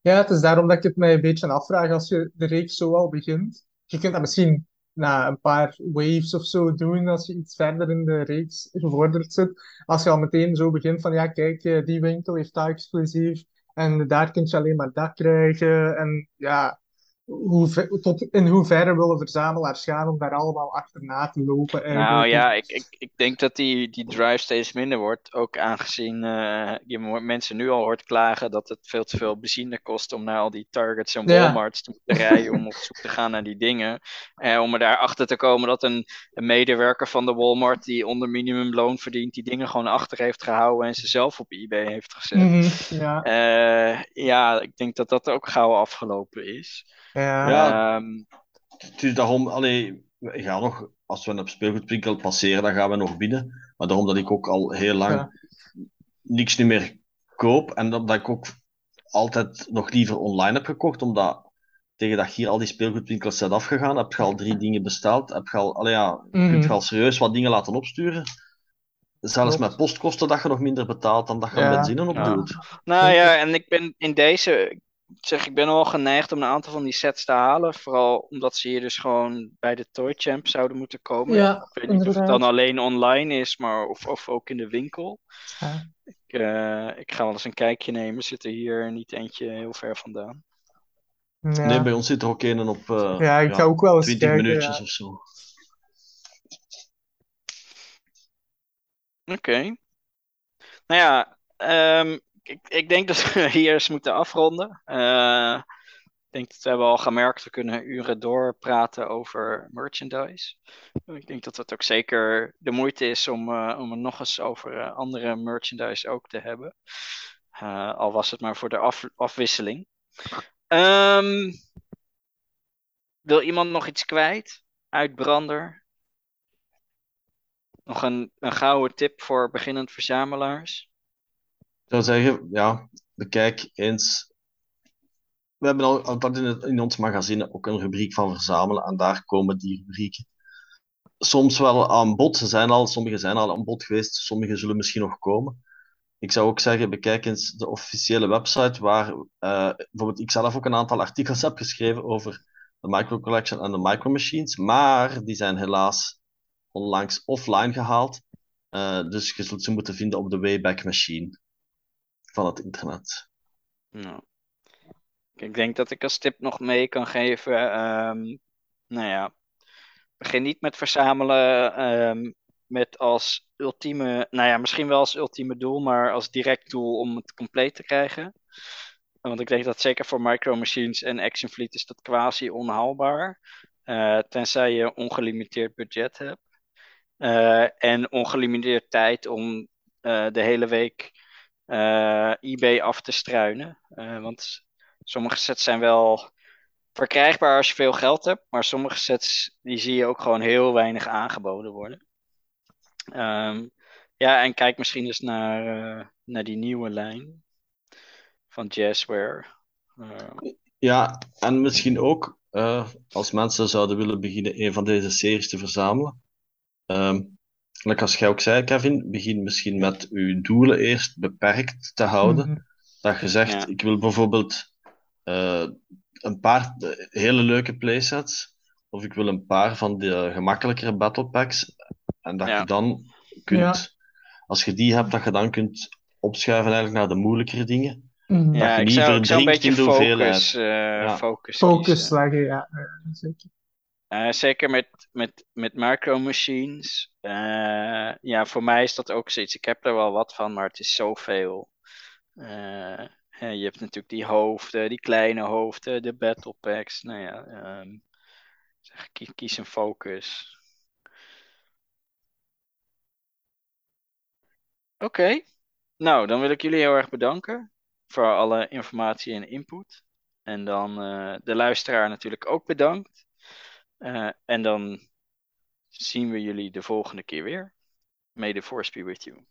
Ja, het is daarom dat ik het mij een beetje afvraag als je de reeks zo al begint. Je kunt dat misschien na een paar waves of zo doen als je iets verder in de reeks gevorderd zit. Als je al meteen zo begint van ja, kijk, eh, die winkel heeft dat exclusief en daar kun je alleen maar dat krijgen. En ja, hoe, ver- tot in hoeverre willen verzamelaars gaan om daar allemaal achterna te lopen Nou ja, ik, ik, ik denk dat die, die drive steeds minder wordt. Ook aangezien eh, je mensen nu al hoort klagen dat het veel te veel benzine kost om naar al die Targets en Ja. Walmarts te moeten rijden om op zoek te gaan naar die dingen. Eh, om er daarachter te komen dat een, een medewerker van de Walmart die onder minimumloon verdient, die dingen gewoon achter heeft gehouden en ze zelf op eBay heeft gezet. Mhm, ja, Eh, ja, ik denk dat dat ook gauw afgelopen is. Ja. Ehm, het is daarom... Allee, we gaan nog... Als we een speelgoedwinkel passeren, dan gaan we nog binnen. Maar daarom dat ik ook al heel lang Ja. niks niet meer koop. En dat, dat ik ook altijd nog liever online heb gekocht, omdat tegen dat je hier al die speelgoedwinkels zijn afgegaan, heb je al drie dingen besteld, heb je al, allee ja, Mhm. kunt je al serieus wat dingen laten opsturen. Zelfs met postkosten dat je nog minder betaalt dan dat je Ja. aan benzine op Ja. doet. Nou ja, en ik ben in deze, zeg, ik ben wel geneigd om een aantal van die sets te halen. Vooral omdat ze hier dus gewoon bij de Toy Champ zouden moeten komen. Ja, ik weet niet of het dan alleen online is, maar of, of ook in de winkel. Ja. Ik, eh, ik ga wel eens een kijkje nemen. Zit er hier niet eentje heel ver vandaan. Ja. Nee, bij ons zit er ook een op eh, Ja, ik ja, ga ook wel eens 20 kijken. minuutjes ja. of zo. Oké. Nou ja, ehm, ik, ik denk dat we hier eens moeten afronden. Eh, ik denk dat we hebben al gemerkt, we kunnen uren doorpraten over merchandise. Ik denk dat het ook zeker de moeite is om, eh, om het nog eens over eh, andere merchandise ook te hebben. Al was het maar voor de af, afwisseling. Ehm, wil iemand nog iets kwijt? Uitbrander? Nog een, een gouden tip voor beginnend verzamelaars? Ik zou zeggen, ja, bekijk eens. We hebben al altijd in, in ons magazine ook een rubriek van verzamelen en daar komen die rubrieken soms wel aan bod. Ze zijn al, sommige zijn al aan bod geweest, sommige zullen misschien nog komen. Ik zou ook zeggen, bekijk eens de officiële website waar eh, bijvoorbeeld ik zelf ook een aantal artikels heb geschreven over de Micro Collection en de Micro Machines, maar die zijn helaas onlangs offline gehaald. Eh, dus je zult ze moeten vinden op de Wayback Machine van het internet. Nou, ik denk dat ik als tip nog mee kan geven. ehm, nou ja, begin niet met verzamelen ehm, met als ultieme, nou ja, misschien wel als ultieme doel, maar als direct doel om het compleet te krijgen. Want ik denk dat zeker voor Micro Machines en Action Fleet is dat quasi onhaalbaar. Eh, tenzij je ongelimiteerd budget hebt. Eh, en ongelimiteerd tijd om eh, de hele week eBay af te struinen. Eh, want sommige sets zijn wel verkrijgbaar als je veel geld hebt, maar sommige sets die zie je ook gewoon heel weinig aangeboden worden. Ehm, ja, en kijk misschien eens naar, eh, naar die nieuwe lijn van Jazzware. Eh, Ja, en misschien ook eh, als mensen zouden willen beginnen een van deze series te verzamelen. Ehm, like als jij ook zei, Kevin, begin misschien met uw doelen eerst beperkt te houden. Mhm. Dat je zegt, Ja. ik wil bijvoorbeeld eh, een paar eh, hele leuke playsets, of ik wil een paar van de gemakkelijkere battle packs, en dat Ja. je dan kunt, Ja. als je die hebt, dat je dan kunt opschuiven eigenlijk naar de moeilijkere dingen. Mhm. ja, je ik niet zou, ik zou een beetje focus, eh, Ja. focus Focus kiezen. leggen, ja, ja, zeker. Eh, zeker met, met, met micro machines. Eh, ja, voor mij is dat ook zoiets. Ik heb er wel wat van, maar het is zoveel. Hè, je hebt natuurlijk die hoofden, die kleine hoofden, de battle packs. Nou ja, ehm, zeg, kies, een focus. Oké. Nou, dan wil ik jullie heel erg bedanken voor alle informatie en input. En dan uh, de luisteraar natuurlijk ook bedankt. Uh, en dan zien we jullie de volgende keer weer. May the force be with you.